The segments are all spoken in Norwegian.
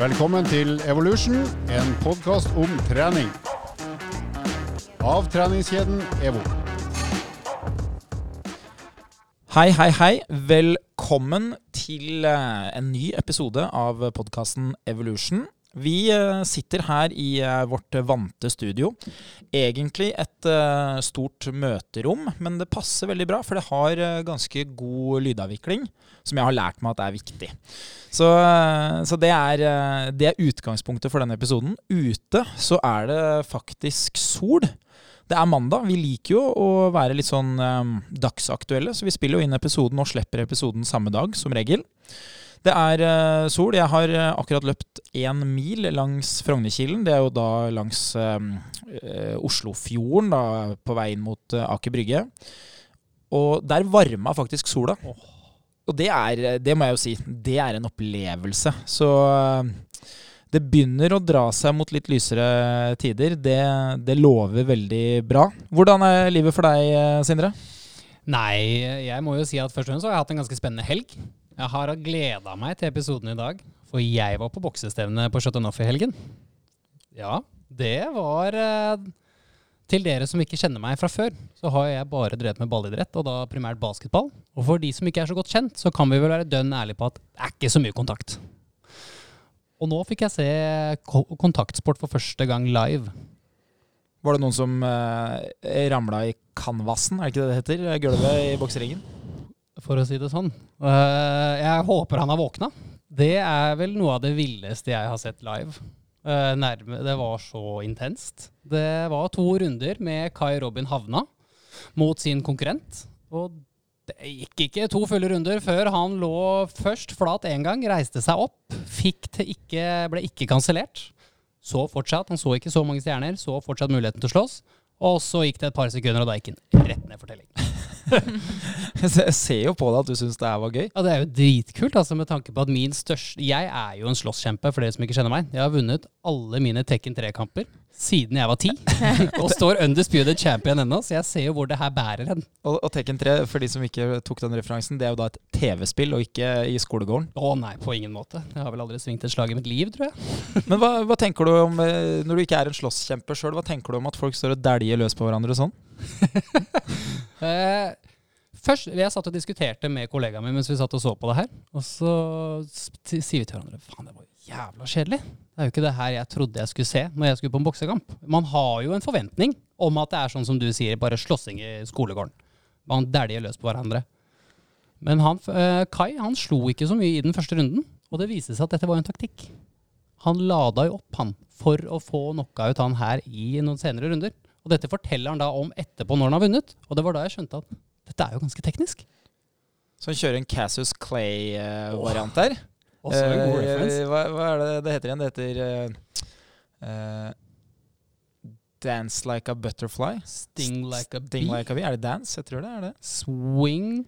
Velkommen til Evolution, en podkast om trening. Av treningskjeden EVO. Hei, hei, hei. Velkommen til eh, en ny episode av podkasten Evolution. Vi eh, sitter her i eh, vårt vante studio. Egentlig et eh, stort møterom, men det passer veldig bra, for det har ganske god lydavvikling, som jeg har lært meg at er viktig. Så, så det, er, det er utgangspunktet for denne episoden. Ute så er det faktisk sol. Det er mandag. Vi liker jo å være litt sånn dagsaktuelle, så vi spiller jo inn episoden og slipper episoden samme dag, som regel. Det er uh, sol. Jeg har uh, akkurat løpt én mil langs Frognerkilen. Det er jo da langs uh, Oslofjorden, da, på vei inn mot Aker Brygge. Og der varma faktisk sola. Og det er, det må jeg jo si, det er en opplevelse. Så det begynner å dra seg mot litt lysere tider. Det, det lover veldig bra. Hvordan er livet for deg, Sindre? Nei, jeg må jo si at først og fremst har jeg hatt en ganske spennende helg. Jeg har gleda meg til episoden i dag, for jeg var på boksestevne på Chateauneuf i helgen. Ja, det var eh, Til dere som ikke kjenner meg fra før, så har jeg bare drevet med ballidrett, og da primært basketball. Og for de som ikke er så godt kjent, så kan vi vel være dønn ærlige på at det er ikke så mye kontakt. Og nå fikk jeg se kontaktsport for første gang live. Var det noen som eh, ramla i canvasen, er det ikke det det heter? Gulvet i bokseringen? For å si det sånn. Eh, jeg håper han har våkna. Det er vel noe av det villeste jeg har sett live. Eh, nærme, det var så intenst. Det var to runder med Kai Robin Havna mot sin konkurrent. Og det gikk ikke to fulle runder før han lå først flat én gang, reiste seg opp, ikke, ble ikke kansellert. Så fortsatt, han så ikke så mange stjerner, så fortsatt muligheten til å slåss. Og så gikk det et par sekunder, og da gikk han rett ned for telling. Jeg ser jo på deg at du syns det her var gøy. Ja, Det er jo dritkult, altså, med tanke på at min største Jeg er jo en slåsskjempe, for dere som ikke kjenner meg. Jeg har vunnet alle mine Tekken 3-kamper siden jeg var ti, og står undisputed champion ennå, så jeg ser jo hvor det her bærer hen. Og, og Tekken 3, for de som ikke tok den referansen, det er jo da et TV-spill og ikke i skolegården. Å nei, på ingen måte. Jeg har vel aldri svingt et slag i mitt liv, tror jeg. Men hva, hva tenker du om, eh, når du ikke er en slåsskjempe sjøl, hva tenker du om at folk står og dæljer løs på hverandre og sånn? Først, Jeg satt og diskuterte med kollegaen min mens vi satt og så på det her. Og så sier vi til hverandre faen, det var jævla kjedelig. Det er jo ikke det her jeg trodde jeg skulle se når jeg skulle på en boksekamp. Man har jo en forventning om at det er sånn som du sier, bare slåssing i skolegården. Man dæljer løs på hverandre. Men han, eh, Kai han slo ikke så mye i den første runden, og det viste seg at dette var en taktikk. Han lada jo opp han for å få knockout han her i noen senere runder. Og dette forteller han da om etterpå når han har vunnet. Og det var da jeg skjønte at dette er jo ganske teknisk. Så han kjører en Cassius Clay-variant der. Også en god Eh, reference. hva, hva er det det heter igjen? Det heter uh, eh, Dance like a butterfly. Sting like a Sting bee. like a bee. Er det dance? Jeg tror det er det. Swing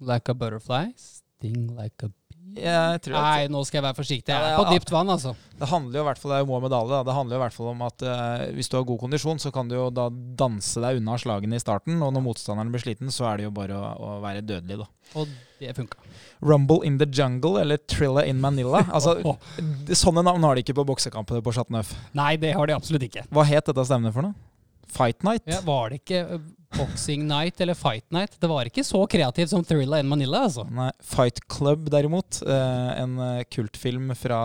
like a butterfly. Sting like a bee. Jeg tror Nei, nå skal jeg være forsiktig. Jeg er på dypt vann, altså. Det handler jo i hvert fall, det er jo Mohammed Ali. Det handler jo i hvert fall om at eh, hvis du har god kondisjon, så kan du jo da danse deg unna slagene i starten. Og når motstanderen blir sliten, så er det jo bare å, å være dødelig, da. Og det funka. Rumble in the jungle eller Trilla in Manila. Altså, oh, oh. Sånne navn har de ikke på boksekampene på Chateau Nei, det har de absolutt ikke. Hva het dette stevnet for noe? Fight Night? Ja, var det ikke uh, Boxing Night eller Fight Night? Det var ikke så kreativt som Thrilla in Manila, altså. Nei, Fight Club derimot. eh, en eh, kultfilm fra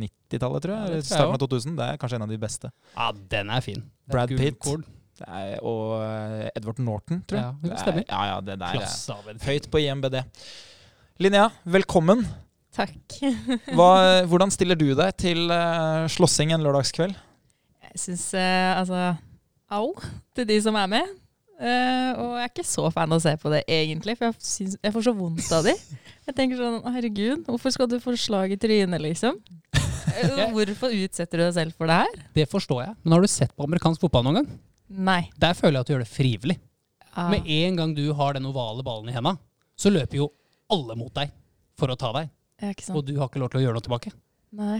90-tallet, tror jeg. Ja, tror jeg Starten av 2000. Det er kanskje en av de beste. Ja, den er fin. Det er Brad Pitt. Er, og eh, Edward Norton, tror jeg. Ja, det er- Ja, ja, det der er Klasse høyt på IMBD. Linnea, velkommen. Takk. Hva, hvordan stiller du deg til eh, slåssing en lørdagskveld? Jeg syns uh, altså Au til de som er med. Uh, og jeg er ikke så fan av å se på det, egentlig, for jeg, synes, jeg får så vondt av de. Jeg tenker sånn Herregud, hvorfor skal du få slag i trynet, liksom? Eh, Hvorfor utsetter du deg selv for det her? Det forstår jeg. Men har du sett på amerikansk fotball noen gang? Nei. Der føler jeg at du gjør det frivillig. Ah, Med en gang du har den ovale ballen i henda, så løper jo alle mot deg for å ta deg. Og du har ikke lov til å gjøre noe tilbake. Nei.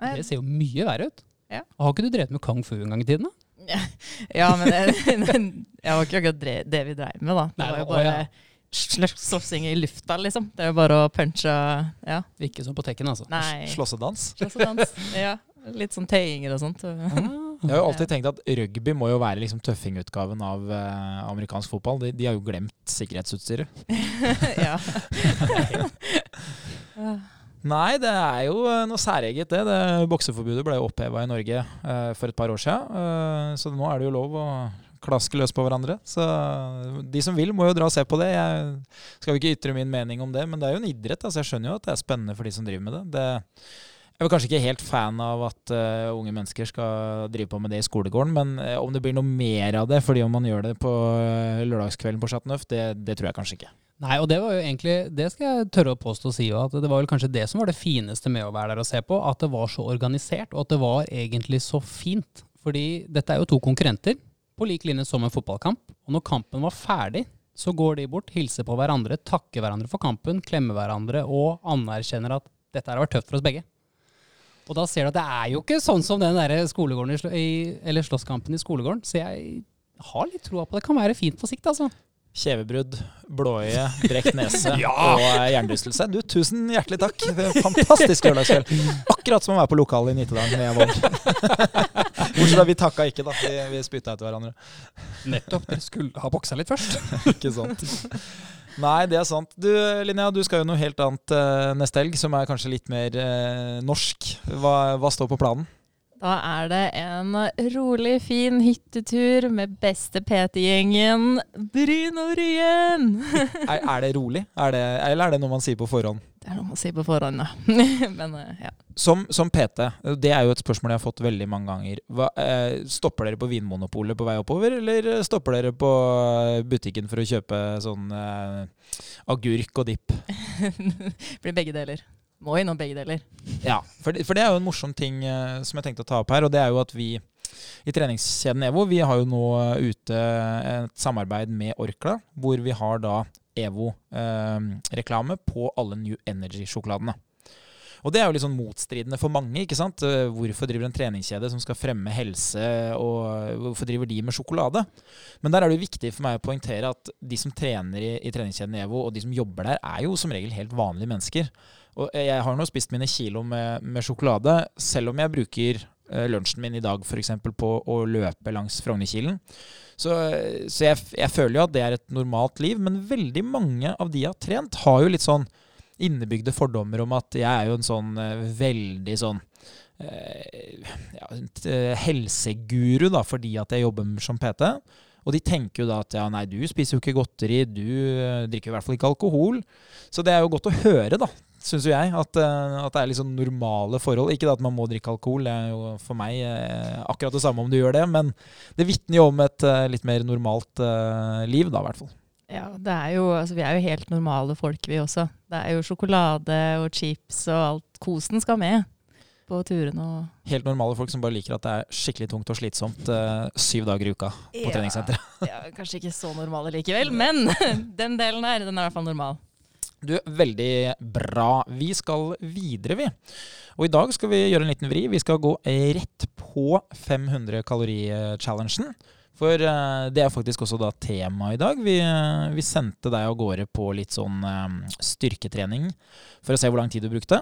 Nei. Det ser jo mye verre ut. Ja. Har ikke du drevet med kung fu en gang i tiden? da? Ja, men det, men jeg var ikke akkurat det vi dreiv med, da. Det Nei, var jo bare ja. slåssing i lufta, liksom. Det er jo bare å punche Ja. Ikke som på Tekken, altså. Nei. Slåssedans. Slåssedans. Ja. Litt sånn tøyinger og sånt. Jeg har jo alltid tenkt at rugby må jo være liksom tøffingutgaven av eh, amerikansk fotball. De, de har jo glemt sikkerhetsutstyret. ja. Nei, det er jo eh, noe særeget, det. det bokseforbudet ble jo oppheva i Norge eh, for et par år siden. eh, så nå er det jo lov å klaske løs på hverandre. Så de som vil, må jo dra og se på det. Jeg skal jo ikke ytre min mening om det, men det er jo en idrett. Altså jeg skjønner jo at det er spennende for de som driver med det. det jeg er kanskje ikke helt fan av at uh, unge mennesker skal drive på med det i skolegården, men uh, om det blir noe mer av det fordi om man gjør det på uh, lørdagskvelden på Chateau Neuf, det, det tror jeg kanskje ikke. Nei, og det var jo egentlig, det skal jeg tørre å påstå å si at det var vel kanskje det som var det fineste med å være der og se på. At det var så organisert, og at det var egentlig så fint. Fordi dette er jo to konkurrenter, på lik linje som en fotballkamp. Og når kampen var ferdig, så går de bort, hilser på hverandre, takker hverandre for kampen, klemmer hverandre og anerkjenner at dette har vært tøft for oss begge. Og da ser du at det er jo ikke sånn som den der skolegården i, eller slåsskampen i skolegården. Så jeg har litt troa på det. det. kan være fint på sikt, altså. Kjevebrudd, blåøye, brekt nese og eh, hjernerystelse. Du, tusen hjertelig takk. Fantastisk lørdagskveld. Akkurat som å være på lokalet i Nittedalen med Våg. Bortsett fra vi takka ikke, da. Vi, vi spytta etter hverandre. Nettopp. Dere skulle ha boksa litt først. Ikke sant. Nei, det er sant. Du Linnea, du skal jo noe helt annet eh, neste helg, som er kanskje litt mer eh, norsk. Hva, hva står på planen? Da er det en rolig, fin hyttetur med beste PT-gjengen Bryn og Ryen. Er, er det rolig? Er det, eller er det noe man sier på forhånd? Det er noe man sier på forhånd, ja. Men eh, ja. Som, som PT, det er jo et spørsmål jeg har fått veldig mange ganger. Hva, eh, stopper dere på Vinmonopolet på vei oppover, eller stopper dere på butikken for å kjøpe sånn eh, agurk og dipp? Blir begge deler. Må innom begge deler. Ja, for det, for det er jo en morsom ting eh, som jeg tenkte å ta opp her, og det er jo at vi i treningskjeden EVO vi har jo nå ute et samarbeid med Orkla, hvor vi har da EVO-reklame på alle New Energy-sjokoladene. Og det er jo litt sånn motstridende for mange. ikke sant? Eh, Hvorfor driver en treningskjede som skal fremme helse, og hvorfor driver de med sjokolade? Men der er det jo viktig for meg å poengtere at de som trener i, i treningskjeden EVO, og de som jobber der, er jo som regel helt vanlige mennesker. Og jeg har nå spist mine kilo med, med sjokolade, selv om jeg bruker eh, lunsjen min i dag f.eks. på å løpe langs Frognerkilen. Så, så jeg, jeg føler jo at det er et normalt liv, men veldig mange av de jeg har trent, har jo litt sånn innebygde fordommer om at jeg er jo en sånn eh, veldig sånn eh, ja, eh, helseguru da, fordi at jeg jobber som PT. Og de tenker jo da at ja, nei, du spiser jo ikke godteri, du eh, drikker i hvert fall ikke alkohol. Så det er jo godt å høre, da, syns jo jeg, at, eh, at det er liksom normale forhold. Ikke at man må drikke alkohol, det er jo for meg eh, akkurat det samme om du gjør det, men det vitner jo om et eh, litt mer normalt liv, da, i hvert fall. Ja, det er jo, altså, vi er jo helt normale folk, vi også. Det er jo sjokolade og chips og alt. Kosen skal med på turene og Helt normale folk som bare liker at det er skikkelig tungt og slitsomt uh, syv dager i uka på Ja. treningssenteret. ja, Kanskje ikke så normale likevel, men den delen her, den er i hvert fall normal. Du, veldig bra. Vi skal videre, vi. Og i dag skal vi gjøre en liten vri. Vi skal gå rett på 500 kalori-challengen. For eh, det er faktisk også da tema i dag. Vi, eh, vi sendte deg av gårde på litt sånn eh, styrketrening for å se hvor lang tid du brukte.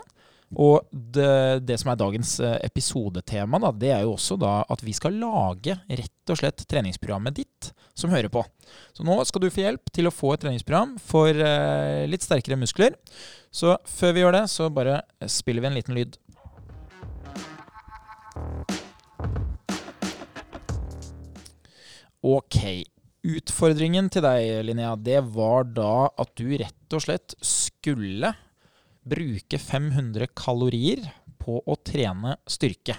Og det, det som er dagens eh, episodetema, da, det er jo også da at vi skal lage rett og slett treningsprogrammet ditt som hører på. Så nå skal du få hjelp til å få et treningsprogram for eh, litt sterkere muskler. Så før vi gjør det, så bare spiller vi en liten lyd. Ok. Utfordringen til deg, Linnea, det var da at du rett og slett skulle bruke 500 kalorier på å trene styrke.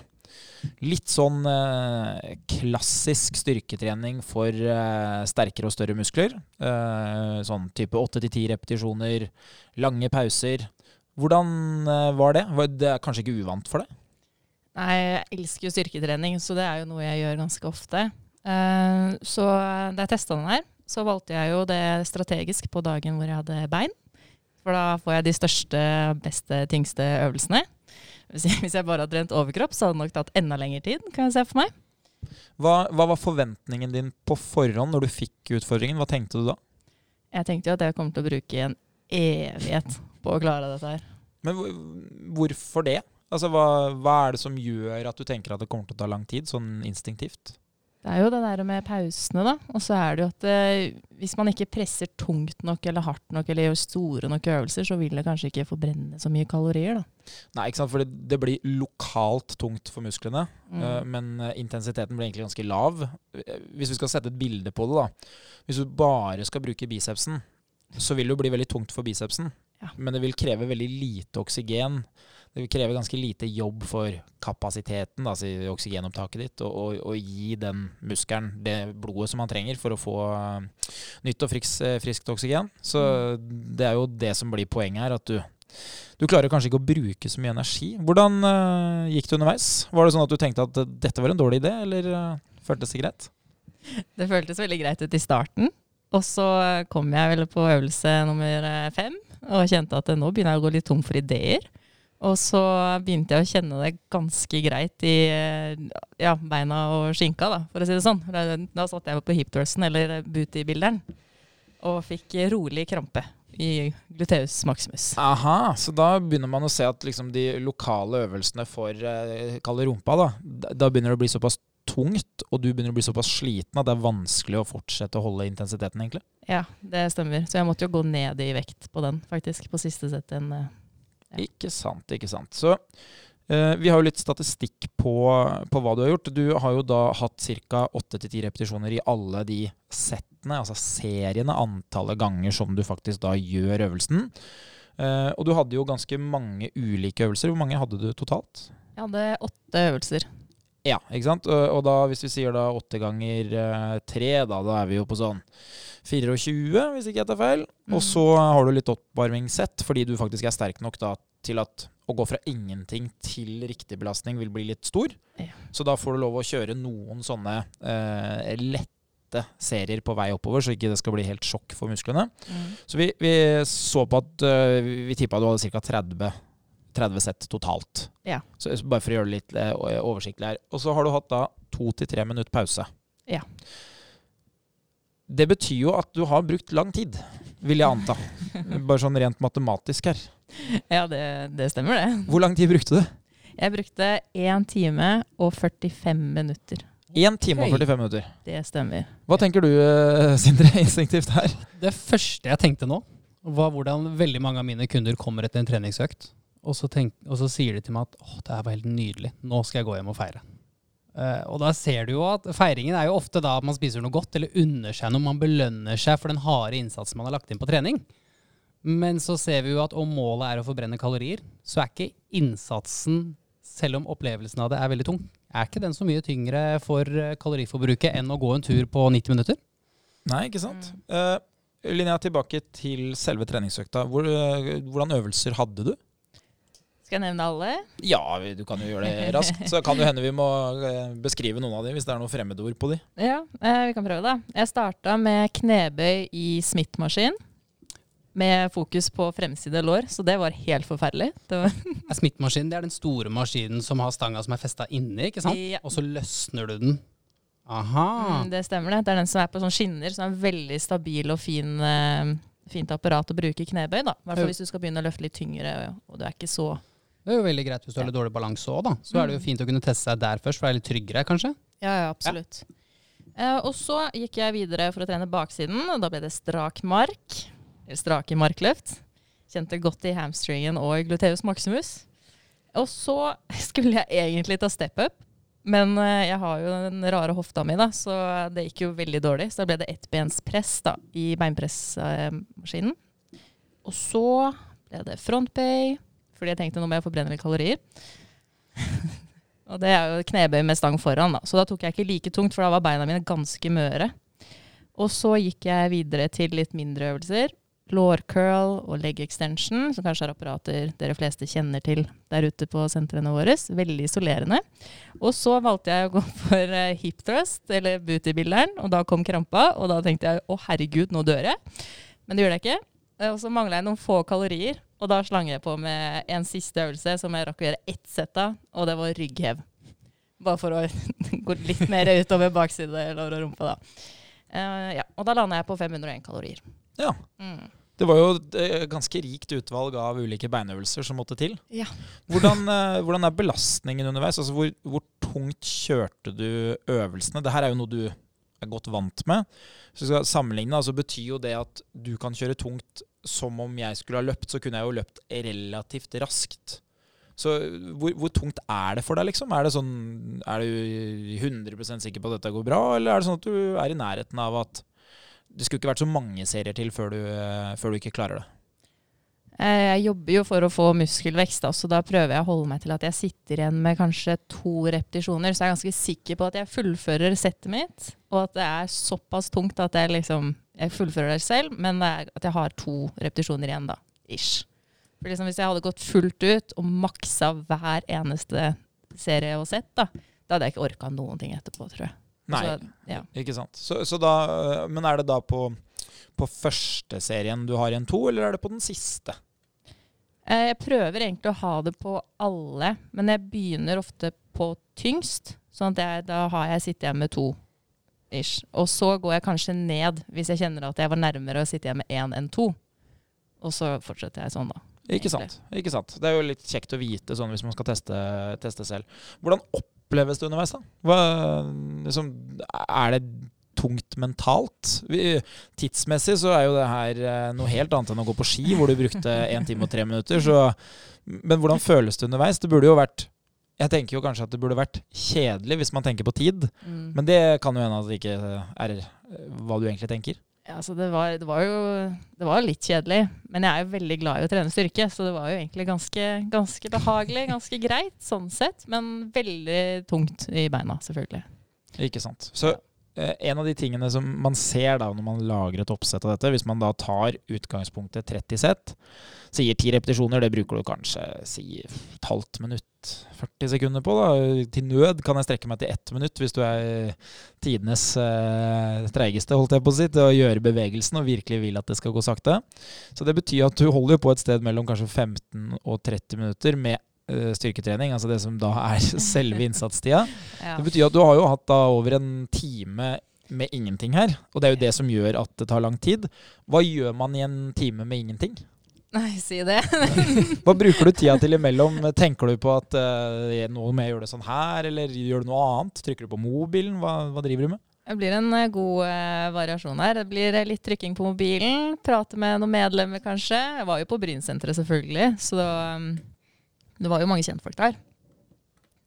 Litt sånn eh, klassisk styrketrening for eh, sterkere og større muskler. Eh, sånn type 8-10 repetisjoner, lange pauser. Hvordan eh, var det? Var det er kanskje ikke uvant for deg? Nei, jeg elsker jo styrketrening, så det er jo noe jeg gjør ganske ofte. Eh, så da jeg testa den her, så valgte jeg jo det strategisk på dagen hvor jeg hadde bein. For da får jeg de største, beste, tyngste øvelsene. Hvis jeg, bare hadde trent overkropp, så hadde det nok tatt enda lengre tid, kan jeg se for meg. Hva, hva var forventningen din på forhånd når du fikk utfordringen? Hva tenkte du da? Jeg tenkte jo at jeg kom til å bruke en evighet på å klare dette her. Men hvorfor det? Altså, hva, hva er det som gjør at du tenker at det kommer til å ta lang tid, sånn instinktivt? Det er jo det der med pausene, da. Og så er det jo at eh, hvis man ikke presser tungt nok eller hardt nok eller gjør store nok øvelser, så vil det kanskje ikke forbrenne så mye kalorier, da. Nei, ikke sant? For det, det blir lokalt tungt for musklene, Mm. eh, men eh, intensiteten blir egentlig ganske lav. Hvis vi skal sette et bilde på det, da. Hvis du bare skal bruke bicepsen, så vil det jo bli veldig tungt for bicepsen. Ja. Men det vil kreve veldig lite oksygen. Det vil kreve ganske lite jobb for kapasiteten, altså oksygenopptaket ditt, og, gi den muskelen det blodet som man trenger for å få eh, nytt og friks, eh, friskt oksygen. Så det er jo det som blir poenget her, at du du klarer kanskje ikke å bruke så mye energi. Hvordan uh, gikk det underveis? Var det sånn at du tenkte at dette var en dårlig idé, eller uh, føltes det greit? Det føltes veldig greit ut i starten. Og så kom jeg vel på øvelse nummer fem og kjente at nå begynner jeg å gå litt tom for ideer. Og så begynte jeg å kjenne det ganske greit i eh, ja, beina og skinka, da, for å si det sånn. Da, satt jeg på hipdressen eller booty-bilderen og fikk rolig krampe i gluteus maximus. Aha, så da begynner man å se at liksom de lokale øvelsene for kalle rumpa, da, da begynner det å bli såpass tungt, og du begynner å bli såpass sliten at det er vanskelig å fortsette å holde intensiteten, egentlig. Ja, det stemmer. Så jeg måtte jo gå ned i vekt på den, faktisk, på siste sett enn eh, Ja. Ikke sant, ikke sant. Så eh, vi har jo litt statistikk på, på hva du har gjort. Du har jo da hatt ca. 8-10 repetisjoner i alle de settene, altså seriene, antallet ganger som du faktisk da gjør øvelsen. Eh, og du hadde jo ganske mange ulike øvelser. Hvor mange hadde du totalt? Jeg hadde åtte øvelser. Ja, ikke sant? Og, da, hvis vi sier da åtte ganger eh, tre, da, da er vi jo på sånn 24, hvis ikke jeg tar feil. Mm. Og så har du litt oppvarmingssett, fordi du faktisk er sterk nok da til at å gå fra ingenting til riktig belastning vil bli litt stor. Ja. Så da får du lov å kjøre noen sånne eh, lette serier på vei oppover, så ikke det skal bli helt sjokk for musklene. Mm. Så vi, vi så på at uh, vi tippa du hadde ca. 30, 30 sett totalt. Ja. Så, bare for å gjøre det litt eh, oversiktlig her. Og så har du hatt da to til tre minutter pause. Ja. Det betyr jo at du har brukt lang tid, vil jeg anta. Bare sånn rent matematisk her. Ja, det, det stemmer det. Hvor lang tid brukte du? Jeg brukte 1 time og 45 minutter. 1 time og 45 minutter. Det stemmer. Hva tenker du, eh, Sindre, instinktivt her? Det første jeg tenkte nå, var hvordan veldig mange av mine kunder kommer etter en treningsøkt, og så, tenk, og så sier de til meg at åh, det her var helt nydelig, nå skal jeg gå hjem og feire. Uh, og da ser du jo at feiringen er jo ofte da man spiser noe godt, eller unner seg noe, man belønner seg for den harde innsatsen man har lagt inn på trening. Men så ser vi jo at om målet er å forbrenne kalorier, så er ikke innsatsen, selv om opplevelsen av det er veldig tung, er ikke den så mye tyngre for eh, kaloriforbruket enn å gå en tur på 90 minutter. Nei, ikke sant? Uh, Linnea, tilbake til selve treningsøkta. Hvor, uh, hvordan øvelser hadde du? Skal jeg nevne alle? Ja, du kan jo gjøre det raskt. Så kan det hende vi må eh, beskrive noen av de, hvis det er noen fremmedord på de. Ja, eh, vi kan prøve, da. Jeg starta med knebøy i Smith-maskin. Med fokus på fremside lår, så det var helt forferdelig. Det var, Er Smith-maskinen det er den store maskinen som har stanga som er festa inni, ikke sant? Ja. Og så løsner du den. Aha. mm, det stemmer, det. Det er den som er på sånn skinner, som er veldig stabil og fin, uh, fint apparat å bruke i knebøy. da. I hvert fall hvis du skal begynne å løfte litt tyngre, og du er ikke så Det er jo veldig greit hvis du har litt dårlig balanse òg, da. Så er det jo fint å kunne teste seg der først, for det er litt tryggere, kanskje. Ja, ja, absolutt. Eh, og så gikk jeg videre for å trene baksiden, og da ble det strak mark. Eller strake markløft. Kjente godt i hamstringen og gluteus maximus. Og så skulle jeg egentlig ta step up, men eh, jeg har jo den rare hofta mi, da, så det gikk jo veldig dårlig. Så da ble det ettbenspress da, i beinpressmaskinen. Og så ble det frontbøy, fordi jeg tenkte nå må jeg forbrenne litt kalorier. Og det er jo knebøy med stang foran, da. Så da tok jeg ikke like tungt, for da var beina mine ganske møre. Og så gikk jeg videre til litt mindre øvelser. Lårcurl og leg extension, som kanskje er apparater dere fleste kjenner til der ute på sentrene våre. Veldig isolerende. Og så valgte jeg å gå for eh, hip thrust, eller booty-bilderen, og da kom krampa. Og da tenkte jeg å herregud, nå dør jeg. Men det gjorde jeg ikke. Eh, Og så mangla jeg noen få kalorier, og da slang jeg på med en siste øvelse som jeg rakk å gjøre ett sett av, og det var rygghev. Bare for å gå litt mer utover bakside lår og rumpe, da. Uh, ja, og da landa jeg på 501 kalorier. Ja. Mm. Det var jo et eh, ganske rikt utvalg av ulike beinøvelser som måtte til. Ja. Hvordan, hvordan er belastningen underveis? Altså hvor, hvor tungt kjørte du øvelsene? Det her er jo noe du er godt vant med. Så skal sammenligne, altså betyr jo det at du kan kjøre tungt som om jeg skulle ha løpt, så kunne jeg jo løpt relativt raskt. Så hvor, hvor tungt er det for deg, liksom? Er, sånn, er du 100% sikker på at dette går bra, eller er det sånn at du er i nærheten av at det skulle ikke vært så mange serier til før du, eh, før du ikke klarer det? Eh, Jeg jobber jo for å få muskelvekst, så da prøver jeg å holde meg til at jeg sitter igjen med kanskje to repetisjoner. Så jeg er ganske sikker på at jeg fullfører settet mitt, og at det er såpass tungt at jeg liksom Jeg fullfører det selv, men det er at jeg har to repetisjoner igjen, da. Ish. For liksom hvis jeg hadde gått fullt ut og maksa hver eneste serie og sett, da, da hadde jeg ikke orka noen ting etterpå, tror jeg. Nei, Så, ja. ikke sant. Så, så da, men er det da på, på første serien du har igjen to, eller er det på den siste? Eh, Jeg prøver egentlig å ha det på alle, men jeg begynner ofte på tyngst. Sånn at jeg, da har jeg sittet igjen med to. Ish. Og så går jeg kanskje ned hvis jeg kjenner at jeg var nærmere å sitte igjen med én enn to. Og så fortsetter jeg sånn, da. Ikke sant. ikke sant. Det er jo litt kjekt å vite sånn hvis man skal teste, teste selv. Hvordan oppleves det underveis? da? Hva, liksom, er det tungt mentalt? Vi, tidsmessig så er jo det her eh, noe helt annet enn å gå på ski, hvor du brukte 1 time og 3 minutter. Så, men hvordan føles det underveis? Det burde jo vært Jeg tenker jo kanskje at det burde vært kjedelig hvis man tenker på tid, Mm. men det kan jo hende at det ikke er eh, hva du egentlig tenker. Ja, så det var, det var jo det var litt kjedelig. Men jeg er jo veldig glad i å trene styrke, så det var jo egentlig ganske, ganske behagelig. Ganske greit sånn sett, men veldig tungt i beina, selvfølgelig. Ikke sant. Så eh, en av de tingene som man ser da når man lager et oppsett av dette, hvis man da tar utgangspunktet 30 sett, sier 10 repetisjoner, det bruker du kanskje si et halvt minutt, 40 sekunder på. da. Til nød kan jeg strekke meg til ett minutt hvis du er tidenes eh, treigeste, holdt jeg på å si, til å gjøre bevegelsen og virkelig vil at det skal gå sakte. Så det betyr at du holder på et sted mellom kanskje 15 og 30 minutter med eh, styrketrening, altså det som da er selve innsatstida. Ja. Det betyr at du har jo hatt da over en time med ingenting her, og det er jo det som gjør at det tar lang tid. Hva gjør man i en time med ingenting? Nei, si det. Hva bruker du tida til imellom? Tenker du på at uh, nå må jeg gjøre det sånn her, eller gjør du noe annet? Trykker du på mobilen? Hva, hva driver du med? Det blir en eh, god uh, variasjon her. Det blir eh, litt trykking på mobilen, prate med noen medlemmer kanskje. Jeg var jo på Brynsenteret selvfølgelig, så det var, um, det var jo mange kjentfolk der.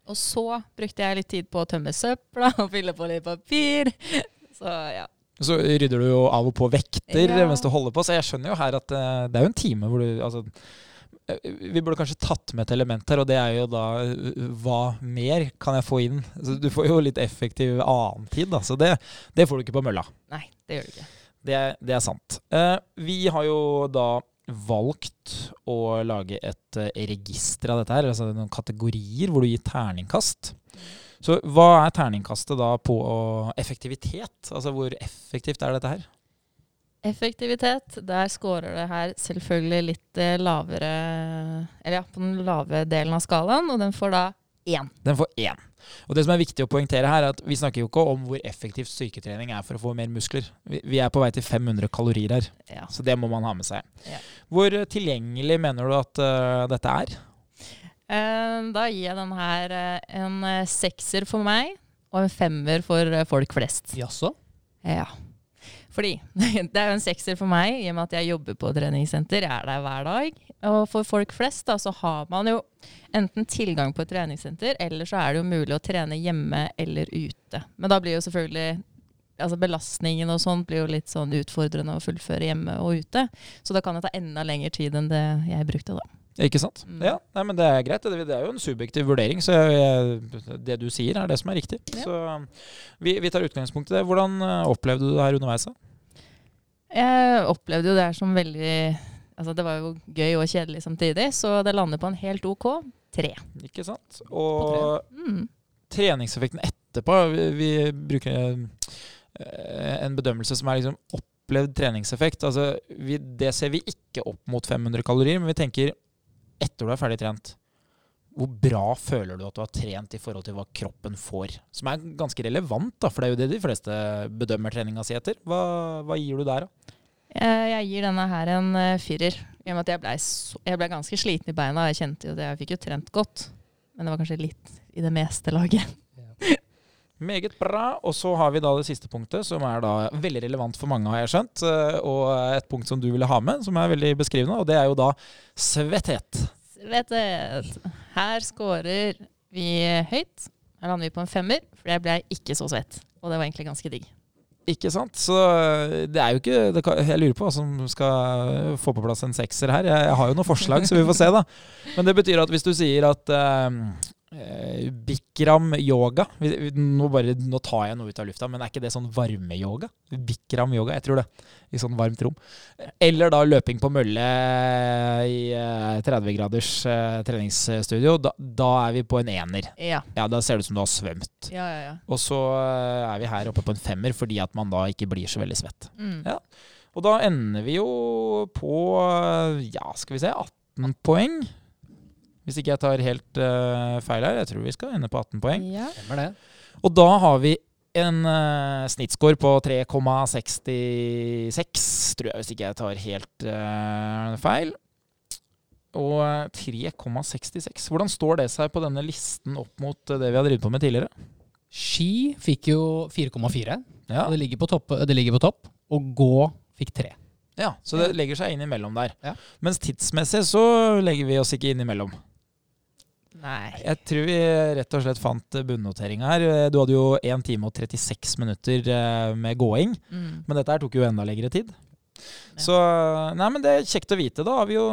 Og så brukte jeg litt tid på å tømme søpla og fylle på litt papir. Så ja. Så rydder du jo av og på vekter Ja. mens du holder på, så jeg skjønner jo her at eh, det er jo en time hvor du altså, eh, vi burde kanskje tatt med et element her, og det er jo da eh, hva mer kan jeg få inn? Så du får jo litt effektiv annen tid, da. Så det, det får du ikke på mølla. Nei, det gjør du ikke. Det, det er sant. Eh, vi har jo da valgt å lage et eh, register av dette her, altså noen kategorier hvor du gir terningkast. Så hva er terningkastet da på effektivitet? Altså hvor effektivt er dette her? Effektivitet, der scorer det her selvfølgelig litt eh, lavere Eller ja, på den lave delen av skalaen, og den får da én. Den får én. Og det som er viktig å poengtere her, er at vi snakker jo ikke om hvor effektivt styrketrening er for å få mer muskler. Vi, er på vei til 500 kalorier her, Ja. så det må man ha med seg. Ja. Hvor eh, tilgjengelig mener du at uh, dette er? Eh, da gir jeg den her en sekser for meg, og en femmer for folk flest. Jaså? Ja. Fordi det er jo en sekser for meg, i og med at jeg jobber på treningssenter. Jeg er der hver dag. Og for folk flest da, så har man jo enten tilgang på et treningssenter, eller så er det jo mulig å trene hjemme eller ute. Men da blir jo selvfølgelig altså belastningen og sånn blir jo litt sånn utfordrende å fullføre hjemme og ute. Så da kan det ta enda lengre tid enn det jeg brukte, da. Ikke sant? Mm. Ja, nei, men Det er greit. Det, det er jo en subjektiv vurdering, så jeg, det du sier, er det som er riktig. Ja. Så vi, vi tar utgangspunkt i det. Hvordan eh, opplevde du det her underveis? da? Jeg opplevde jo det her som veldig Altså det var jo gøy og kjedelig samtidig, så det lander på en helt OK tre. Ikke sant? Og Mm. treningseffekten etterpå Vi, vi bruker eh, en bedømmelse som er liksom opplevd treningseffekt. Altså, vi, det ser vi ikke opp mot 500 kalorier, men vi tenker etter du er ferdig trent. Hvor bra føler du at du har trent i forhold til hva kroppen får? Som er ganske relevant, da, for det er jo det de fleste bedømmer treninga si etter. Hva, hva gir du der, da? Jeg, jeg gir denne her en eh, firer. I og med at jeg ble, ble ganske sliten i beina. Jeg kjente jo det, jeg fikk jo trent godt. Men det var kanskje litt i det meste laget. Meget bra. Og så har vi da det siste punktet, som er da veldig relevant for mange, har jeg skjønt. eh, Og et punkt som du ville ha med, som er veldig beskrivende, og det er jo da svetthet. Vet du, her scorer vi høyt. Her lander vi på en femmer, for jeg ble ikke så svett. Og det var egentlig ganske digg. Ikke sant? Så eh, det er jo ikke kan, Jeg lurer på hva som skal få på plass en sekser her. Jeg, jeg har jo noen forslag, så vi får se, da. Men det betyr at hvis du sier at eh, Bikram yoga nå, bare, nå tar jeg noe ut av lufta, men er ikke det sånn varmeyoga? Bikram yoga, jeg tror det. I sånn varmt rom. Eller da løping på mølle i eh, 30 graders eh, treningsstudio. Da, da er vi på en ener. Ja, Ja, Da ser det ut som du har svømt. ja, ja. ja. Og så eh, er vi her oppe på en femmer fordi at man da ikke blir så veldig svett. Mm. Ja. Og da ender vi jo på eh, ja, skal vi se 18 poeng. Hvis ikke jeg tar helt uh, feil her. Jeg tror vi skal ende på 18 poeng. ja. Og da har vi en uh, snittscore på 3,66, tror jeg, hvis ikke jeg tar helt uh, feil. Og eh, 3,66 Hvordan står det seg på denne listen opp mot det vi har drevet på med tidligere? Ski fikk jo 4,4, Ja. og det ligger, på topp, det ligger på topp. Og gå fikk 3. Ja, så det legger seg innimellom der. Ja. Mens tidsmessig så legger vi oss ikke innimellom. Nei. Jeg tror vi rett og slett fant bunnoteringa her. Du hadde jo 1 time og 36 minutter eh, med gåing, Mm. men dette her tok jo enda lengre tid. Ja. Så Nei, men det er kjekt å vite. Da har vi jo,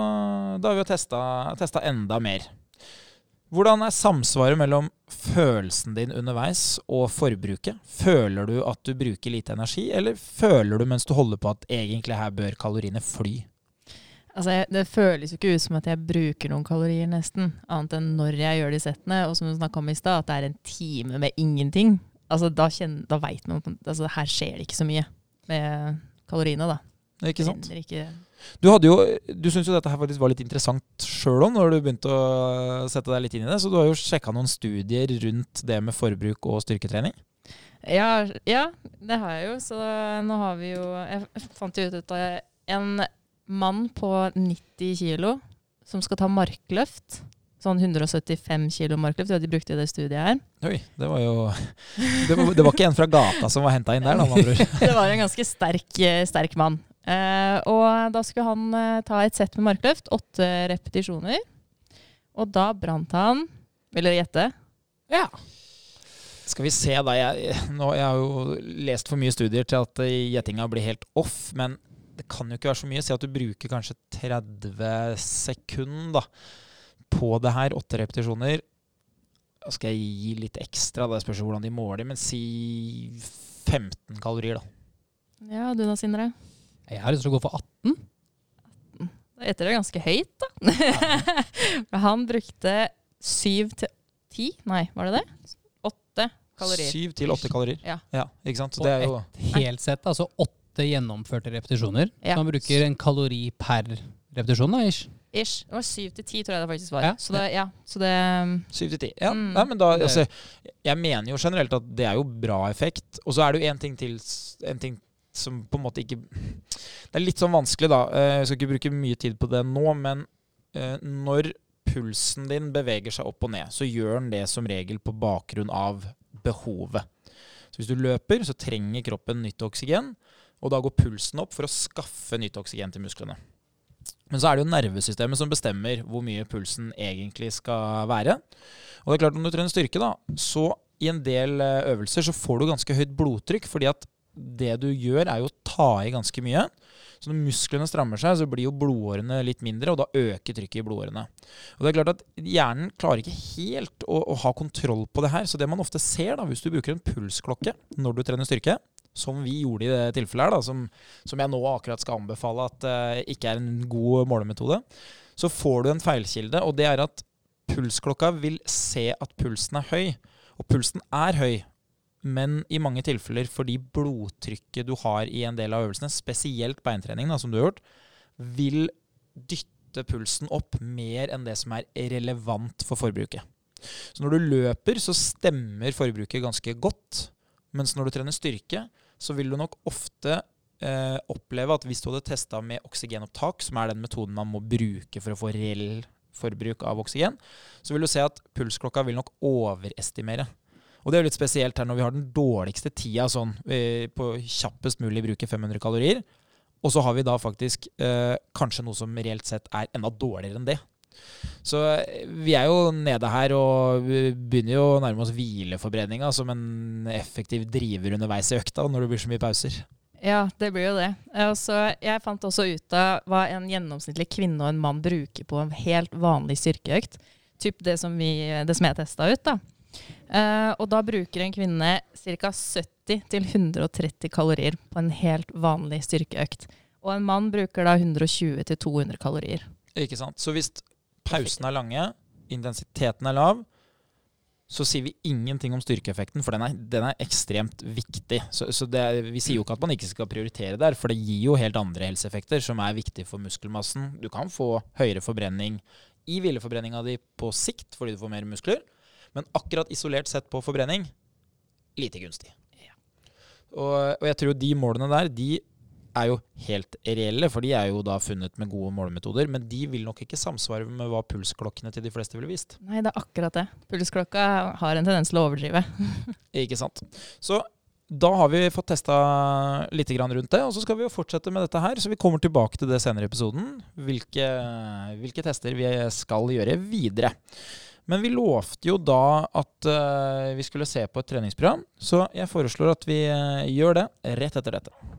da har vi jo testa, testa enda mer. Hvordan er samsvaret mellom følelsen din underveis og forbruket? Føler du at du bruker lite energi, eller føler du mens du holder på at egentlig her bør kaloriene fly? Altså, jeg- det føles jo ikke ut som at jeg bruker noen kalorier, nesten. Annet enn når jeg gjør de settene. Og som du snakka om i stad, at det er en time med ingenting. Altså, da, kjenner, da veit man altså, her skjer det ikke så mye med kaloriene, da. Ikke sant? Ikke, Du, hadde jo, du syntes jo dette her faktisk var litt interessant sjøl òg, når du begynte å sette deg litt inn i det. Så du har jo sjekka noen studier rundt det med forbruk og styrketrening. ja, ja, det har jeg jo. Så nå har vi jo Jeg fant jo ut at en mann på 90 kilo som skal ta markløft Sånn 175 kilo markløft, ja, de brukte i det studiet her. Oi, det var jo Det var, det var ikke en fra gata som var henta inn der, da, med andre ord. Det var en ganske sterk, eh, sterk mann. Eh, og da skulle han eh, ta et sett med markløft, åtte repetisjoner. Og da brant han Vil dere gjette? Ja. Skal vi se, da. Jeg, nå, jeg har jo lest for mye studier til at eh, gjettinga blir helt off, men det kan jo ikke være så mye. Si at du bruker kanskje 30 sekunder på det her. Åtte repetisjoner. Da skal jeg gi litt ekstra, det spørs hvordan de måler, men si 15 kalorier, da. Ja, du da, Sindre? Jeg har lyst til å gå for 18. Da gjetter det ganske høyt, da. For han brukte syv til ti Nei, var det det? 8 kalorier. Syv til åtte kalorier. Ja. ikke sant? Så det er jo et helt sett, altså åtte gjennomførte repetisjoner. Ja. Så man bruker en kalori per repetisjon, da, ish. Ish. Det var syv til ti, tror jeg det faktisk var. Ja. Så det, ja, så det Syv til ti. Ja. Mm. Nei, men da, altså, jeg mener jo generelt at det er jo bra effekt. Og så er det jo en ting til En ting som på en måte ikke Det er litt sånn vanskelig, da. Eh, Jeg skal ikke bruke mye tid på det nå, men eh, når pulsen din beveger seg opp og ned, så gjør den det som regel på bakgrunn av behovet. Så hvis du løper, så trenger kroppen nytt oksygen, og da går pulsen opp for å skaffe nytt oksygen til musklene. Men så er det jo nervesystemet som bestemmer hvor mye pulsen egentlig skal være. Og det er klart, når du trener styrke, da, så i en del eh, øvelser så får du ganske høyt blodtrykk, fordi at det du gjør, er jo å ta i ganske mye. Så når musklene strammer seg, så blir jo blodårene litt mindre, og da øker trykket i blodårene. Og det er klart at Hjernen klarer ikke helt å, å ha kontroll på det her. Så det man ofte ser da, hvis du bruker en pulsklokke når du trener styrke, som vi gjorde i det tilfellet her, da, som, som jeg nå akkurat skal anbefale at uh, ikke er en god målemetode, så får du en feilkilde, og det er at pulsklokka vil se at pulsen er høy. Og pulsen er høy, men i mange tilfeller fordi blodtrykket du har i en del av øvelsene, spesielt beintrening, da, som du har gjort, vil dytte pulsen opp mer enn det som er relevant for forbruket. Så når du løper, så stemmer forbruket ganske godt. Mens når du trener styrke, så vil du nok ofte eh, oppleve at hvis du hadde testa med oksygenopptak, som er den metoden man må bruke for å få reell forbruk av oksygen, så vil du se at pulsklokka vil nok overestimere. Og det er jo litt spesielt her når vi har den dårligste tida sånn eh, på kjappest mulig bruke 500 kalorier. Og så har vi da faktisk eh, kanskje noe som reelt sett er enda dårligere enn det. Så eh, vi er jo nede her og begynner jo å nærme oss hvileforbrenninga som en effektiv driver underveis i økta når det blir så mye pauser. Ja, det blir jo det. Eh, så jeg fant også ut av hva en gjennomsnittlig kvinne og en mann bruker på en helt vanlig styrkeøkt. Typ det som, vi, det som jeg testa ut. da. Eh, og da bruker en kvinne ca. 70-130 kalorier på en helt vanlig styrkeøkt. Og en mann bruker da 120-200 kalorier. Ikke sant? Så hvis pausene er lange, intensiteten er lav, så sier vi ingenting om styrkeeffekten, for den er, den er ekstremt viktig. Så, så det, vi sier jo ikke at man ikke skal prioritere der, for det gir jo helt andre helseeffekter som er viktige for muskelmassen. Du kan få høyere forbrenning i hvileforbrenninga di på sikt fordi du får mer muskler, men akkurat isolert sett på forbrenning lite gunstig. Og, og jeg tror de målene der, de er jo helt reelle, for de er jo da funnet med gode målemetoder. Men de vil nok ikke samsvare med hva pulsklokkene til de fleste ville vist. Nei, det er akkurat det. Pulsklokka har en tendens til å overdrive. Ikke sant. Så da har vi fått testa litt rundt det, og så skal vi jo fortsette med dette her. Så vi kommer tilbake til det senere i episoden, hvilke, hvilke tester vi skal gjøre videre. Men vi lovte jo da at uh, vi skulle se på et treningsprogram, så jeg foreslår at vi uh, gjør det rett etter dette.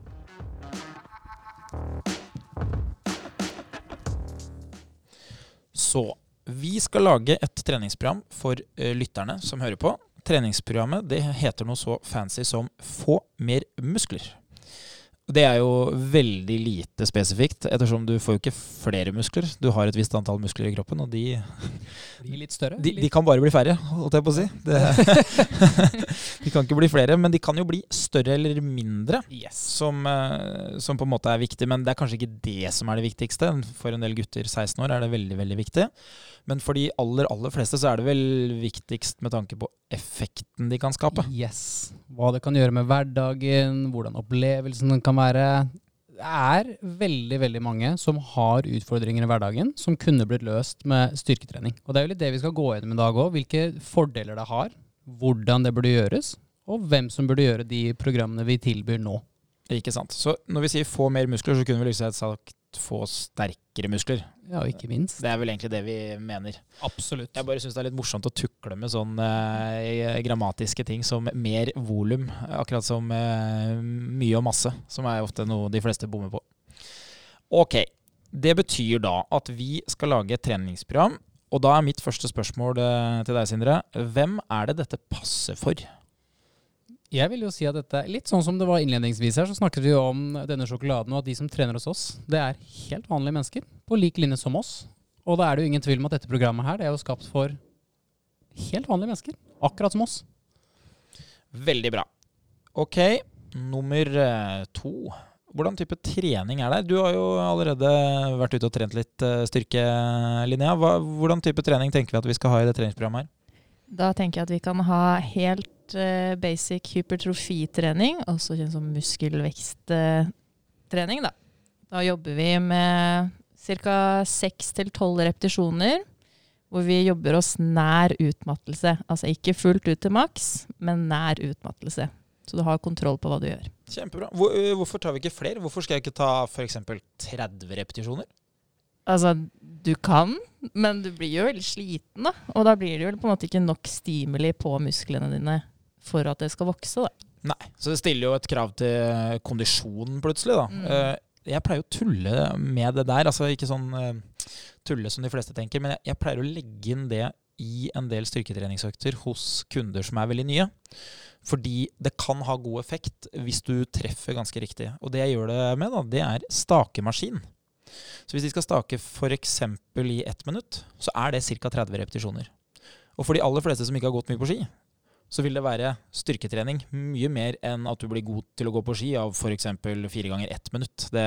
Så vi skal lage et treningsprogram for uh, lytterne som hører på. Treningsprogrammet det heter noe så fancy som Få mer muskler. Det er jo veldig lite spesifikt, ettersom du får jo ikke flere muskler. Du har et visst antall muskler i kroppen, og de, Blir litt større? de, de kan bare bli færre, holdt jeg på å si. Det, de kan ikke bli flere, men de kan jo bli større eller mindre, Yes. som, eh, som på en måte er viktig. Men det er kanskje ikke det som er det viktigste. For en del gutter 16 år er det veldig, veldig viktig. Men for de aller, aller fleste så er det vel viktigst med tanke på effekten de kan skape. Yes. Hva det kan gjøre med hverdagen, hvordan opplevelsen kan være. Det er veldig veldig mange som har utfordringer i hverdagen som kunne blitt løst med styrketrening. Og Det er jo litt det vi skal gå gjennom i dag òg. Hvilke fordeler det har, hvordan det burde gjøres, og hvem som burde gjøre de programmene vi tilbyr nå. Ikke sant. Så når vi sier få mer muskler, så kunne vi liksom sagt få sterkere muskler. Ja, og ikke minst. Det er vel egentlig det vi mener. Absolutt. Jeg bare syns det er litt morsomt å tukle med sånne eh, grammatiske ting som mer volum. Akkurat som eh, mye og masse, som er ofte noe de fleste bommer på. Ok, det betyr da at vi skal lage et treningsprogram. Og da er mitt første spørsmål eh, til deg, Sindre. Hvem er det dette passer for? Jeg vil jo si at dette, Litt sånn som det var innledningsvis her, så snakket vi jo om denne sjokoladen, og at de som trener hos oss, det er helt vanlige mennesker. På lik linje som oss. Og da er det jo ingen tvil om at dette programmet her, det er jo skapt for helt vanlige mennesker. Akkurat som oss. Veldig bra. Ok, nummer eh, to. Hvordan type trening er det? Du har jo allerede vært ute og trent litt eh, styrke, Linnea. Hva, hvordan type trening tenker vi at vi skal ha i det treningsprogrammet her? Da tenker jeg at vi kan ha helt eh, basic hypertrofitrening, også kjent som muskelveksttrening. da. da jobber vi med ca. 6-12 repetisjoner, hvor vi jobber oss nær utmattelse. Altså ikke fullt ut til maks, men nær utmattelse. Så du har kontroll på hva du gjør. Kjempebra. Hvor, øh, hvorfor tar vi ikke flere? Hvorfor skal jeg ikke ta f.eks. 30 repetisjoner? Altså, du kan, men du blir jo veldig sliten, da. Og da blir det jo på en måte ikke nok stimuli på musklene dine for at det skal vokse, da. Nei. Så det stiller jo et krav til kondisjonen plutselig, da. Mm. Eh, Jeg pleier å tulle med det der. Altså ikke sånn eh, tulle som de fleste tenker, men jeg, jeg pleier å legge inn det i en del styrketreningsøkter hos kunder som er veldig nye. Fordi det kan ha god effekt hvis du treffer ganske riktig. Og det jeg gjør det med, da, det er stakemaskin. Så hvis de skal stake f.eks. i ett minutt, så er det ca. 30 repetisjoner. Og for de aller fleste som ikke har gått mye på ski, så vil det være styrketrening mye mer enn at du blir god til å gå på ski av f.eks. fire ganger ett minutt. Det,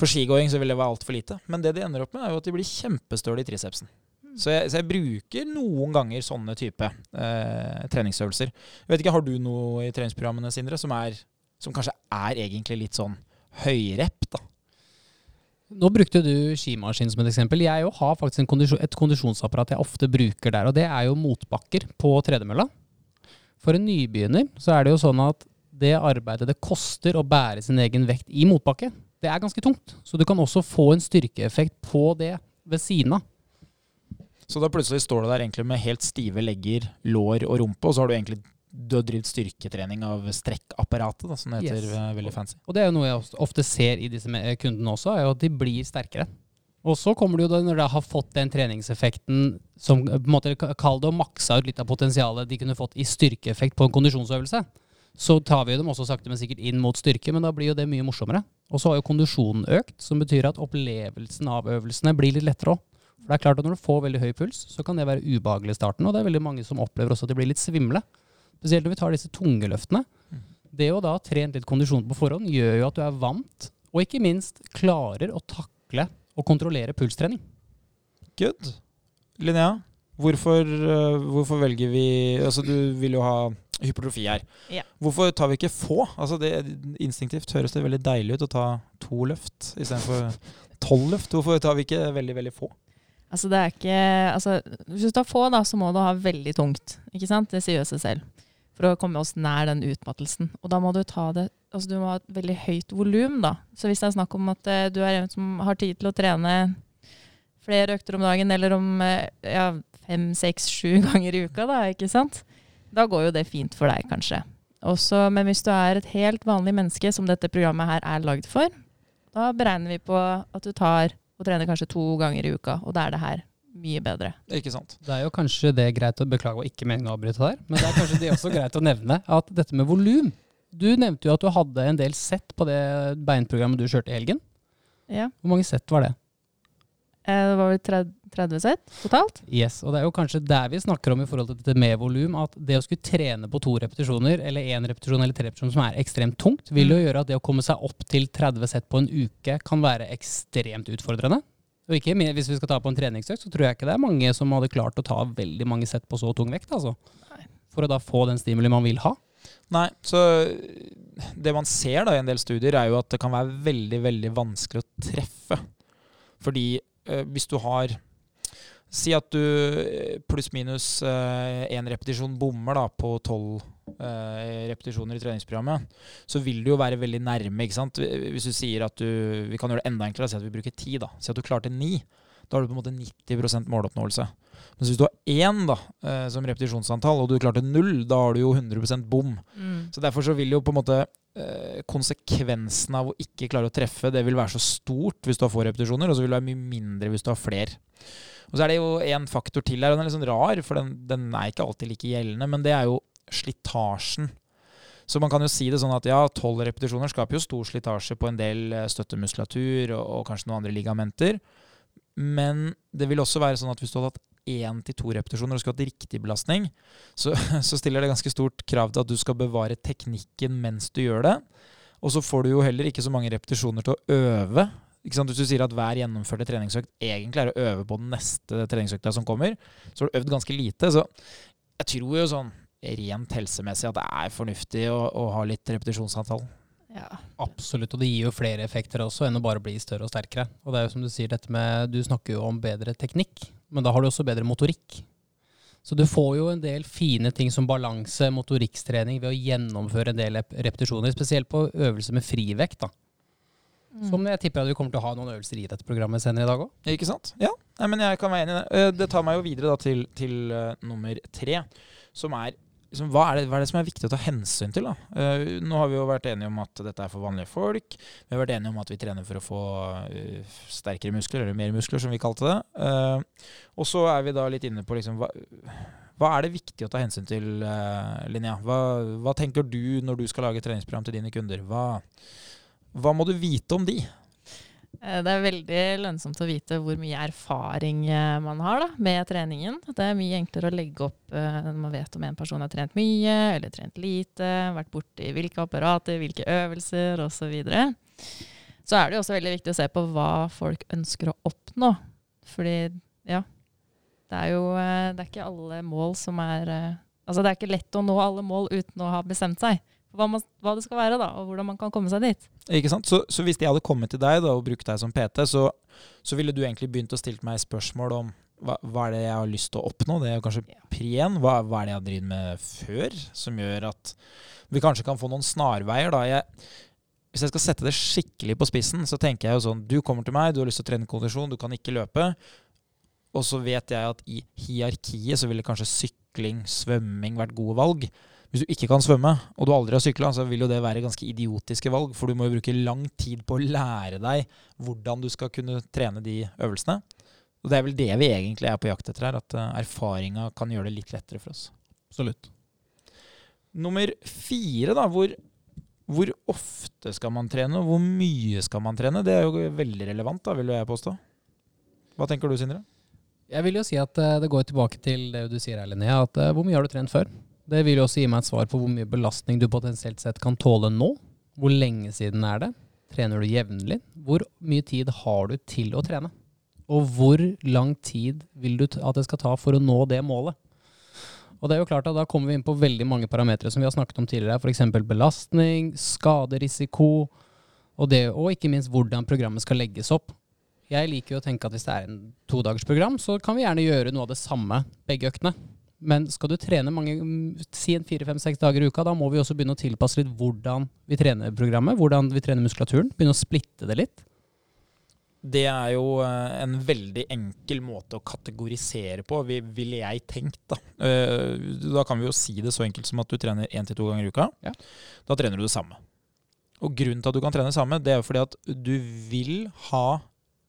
for skigåing så vil det være altfor lite. Men det de ender opp med, er jo at de blir kjempestøle i tricepsen. Så jeg, så jeg bruker noen ganger sånne type eh, treningsøvelser. Jeg vet ikke, Har du noe i treningsprogrammene Sindre, som, er, som kanskje er egentlig litt sånn høyrep, da. Nå brukte du skimaskin som et eksempel. Jeg jo har faktisk en kondisjon, et kondisjonsapparat jeg ofte bruker der, og det er jo motbakker på tredemølla. For en nybegynner så er det jo sånn at det arbeidet det koster å bære sin egen vekt i motbakke, det er ganske tungt. Så du kan også få en styrkeeffekt på det ved siden av. Så da plutselig står du der egentlig med helt stive legger, lår og rumpe, og så har du egentlig du har drevet styrketrening av strekkapparatet, da, som det heter Yes. eh, veldig fancy. Og det er jo noe jeg ofte ser i disse kundene også, er jo at de blir sterkere. Og så kommer det jo da når de har fått den treningseffekten som på en måte Kall det å makse ut litt av potensialet de kunne fått i styrkeeffekt på en kondisjonsøvelse. Så tar vi dem også sakte, men sikkert inn mot styrke, men da blir jo det mye morsommere. Og så har jo kondisjonen økt, som betyr at opplevelsen av øvelsene blir litt lettere òg. For det er klart at når du får veldig høy puls, så kan det være ubehagelig i starten, og det er veldig mange som opplever også at de blir litt svimle. Spesielt når vi tar disse tunge løftene. Det å da ha trent litt kondisjon på forhånd gjør jo at du er vant, og ikke minst klarer å takle og kontrollere pulstrening. Good. Linnea, hvorfor, eh, hvorfor velger vi Altså, du vil jo ha hypertrofi her. Ja. Hvorfor tar vi ikke få? Altså, det, instinktivt høres det veldig deilig ut å ta to løft istedenfor tolv løft. Hvorfor tar vi ikke veldig, veldig få? Altså, det er ikke altså, Hvis du tar få, da, så må du ha veldig tungt. Ikke sant? Det sier jo seg selv. For å komme oss nær den utmattelsen. Og da må du ta det Altså, du må ha et veldig høyt volum, da. Så hvis det er snakk om at uh, du er en som har tid til å trene flere økter om dagen, eller om uh, ja, fem, seks, sju ganger i uka, da, ikke sant? Da går jo det fint for deg, kanskje. Også, men hvis du er et helt vanlig menneske, som dette programmet her er lagd for, da beregner vi på at du tar og trener kanskje to ganger i uka, og da er det her mye bedre. Ikke sant? Det er jo kanskje det greit å beklage og ikke meningen å avbryte der, men det er kanskje det også greit å nevne at dette med volum Du nevnte jo at du hadde en del sett på det beinprogrammet du kjørte i helgen. Ja. Hvor mange sett var det? Eh, Det var vel 30 30 sett totalt? Yes, og det er jo kanskje der vi snakker om i forhold til dette med volum, at det å skulle trene på to repetisjoner, eller én repetisjon eller tre repetisjoner som er ekstremt tungt, vil jo gjøre at det å komme seg opp til 30 sett på en uke kan være ekstremt utfordrende. Og ikke hvis vi skal ta på en treningsøkt, så tror jeg ikke det er mange som hadde klart å ta veldig mange sett på så tung vekt, altså. For å da få den stimuli man vil ha. Nei, så det man ser da i en del studier, er jo at det kan være veldig, veldig vanskelig å treffe. Fordi eh, hvis du har Si at du eh, pluss-minus én repetisjon bommer da på tolv eh, repetisjoner i treningsprogrammet, så vil du jo være veldig nærme. ikke sant? Hvis du sier at du Vi kan gjøre det enda enklere. Si at vi bruker ti. da. Si at du klarte ni. Da har du på en måte 90% måloppnåelse. Men hvis du har én da, eh, som repetisjonsantall, og du klarte null, da har du jo 100% bom. Så derfor så vil jo på en måte eh, konsekvensen av å ikke klare å treffe, det vil være så stort hvis du har få repetisjoner, og så vil det være mye mindre hvis du har flere. Og så er det jo en faktor til her, og den er litt sånn rar, for den, den er ikke alltid like gjeldende, men det er jo slitasjen. Så man kan jo si det sånn at ja, tolv repetisjoner skaper jo stor slitasje på en del eh, støttemuskulatur og, og kanskje noen andre ligamenter. Men det vil også være sånn at hvis du hadde hatt én til to repetisjoner og skulle hatt riktig belastning, så, så stiller det ganske stort krav til at du skal bevare teknikken mens du gjør det. Og så får du jo heller ikke så mange repetisjoner til å øve. Hvis du sier at hver gjennomførte treningsøkt egentlig er å øve på den neste treningsøkta som kommer, så har du øvd ganske lite. Så jeg tror jo sånn rent helsemessig at det er fornuftig å, å ha litt repetisjonsantall. Ja. Absolutt, og det gir jo flere effekter også enn å bare bli større og sterkere. Og det er jo som du sier, dette med Du snakker jo om bedre teknikk, men da har du også bedre motorikk. Så du får jo en del fine ting som balanse, motorikkstrening, ved å gjennomføre en del repetisjoner, spesielt på øvelser med frivekt. da. Som jeg tipper at vi kommer til å ha noen øvelser i dette programmet senere i dag òg. Ikke sant? Ja, Nei, men jeg kan være enig i det. Eh, Det tar meg jo videre da til, til uh, nummer tre, som er liksom, hva, er det, hva er det som er viktig å ta hensyn til? da? Eh, nå har vi jo vært enige om at dette er for vanlige folk. Vi har vært enige om at vi trener for å få eh, sterkere muskler, eller mer muskler, som vi kalte det. Eh, og så er vi da litt inne på liksom, hva, hva er det viktig å ta hensyn til, Linnea? Hva, hva tenker du når du skal lage treningsprogram til dine kunder? Hva, hva må du vite om de? Eh, Det er veldig lønnsomt å vite hvor mye erfaring eh, man har da, med treningen. Det er mye enklere å legge opp eh, når man vet om en person har trent mye eller trent lite, vært borti hvilke apparater, hvilke øvelser osv. Så, videre. så er det også veldig viktig å se på hva folk ønsker å oppnå. Fordi ja, det er jo det er ikke alle mål som er Altså det er ikke lett å nå alle mål uten å ha bestemt seg. Hva, man, hva det skal være, da, og hvordan man kan komme seg dit. Ikke sant? Så, så hvis jeg hadde kommet til deg da, og brukt deg som PT, så, så ville du egentlig begynt å stille meg spørsmål om hva, hva er det jeg har lyst til å oppnå? Det er jo kanskje pri én. Hva, hva er det jeg har drevet med før, som gjør at vi kanskje kan få noen snarveier? da. Jeg, hvis jeg skal sette det skikkelig på spissen, så tenker jeg jo sånn Du kommer til meg, du har lyst til å trene kondisjon, du kan ikke løpe. Og så vet jeg at i hierarkiet så ville kanskje sykling, svømming vært gode valg. Hvis du ikke kan svømme, og du aldri har sykla, så vil jo det være ganske idiotiske valg, for du må jo bruke lang tid på å lære deg hvordan du skal kunne trene de øvelsene. Og det er vel det vi egentlig er på jakt etter her, at uh, erfaringa kan gjøre det litt lettere for oss. Absolutt. Nummer fire, da. Hvor, hvor ofte skal man trene, og hvor mye skal man trene? Det er jo veldig relevant, da, vil jeg påstå. Hva tenker du, Sindre? Jeg vil jo si at eh, det går tilbake til det du sier her, Linnea. At eh, hvor mye har du trent før? Det vil jo også gi meg et svar på hvor mye belastning du potensielt sett kan tåle nå. Hvor lenge siden er det? Trener du jevnlig? Hvor mye tid har du til å trene? Og hvor lang tid vil du at det skal ta for å nå det målet? Og det er jo klart at Da kommer vi inn på veldig mange parametere som vi har snakket om tidligere. F.eks. belastning, skaderisiko, og, det, og ikke minst hvordan programmet skal legges opp. Jeg liker jo å tenke at hvis det er en todagersprogram, så kan vi gjerne gjøre noe av det samme begge øktene. Men skal du trene mange, si en fire, fem, seks dager i uka, da må vi også begynne å tilpasse litt hvordan vi trener programmet, hvordan vi trener muskulaturen. Begynne å splitte det litt. Det er jo eh, en veldig enkel måte å kategorisere på, vi- ville jeg tenkt. Da Eh, Da kan vi jo si det så enkelt som at du trener én til to ganger i uka. Ja. Da trener du det samme. Og grunnen til at du kan trene det samme, det er jo fordi at du vil ha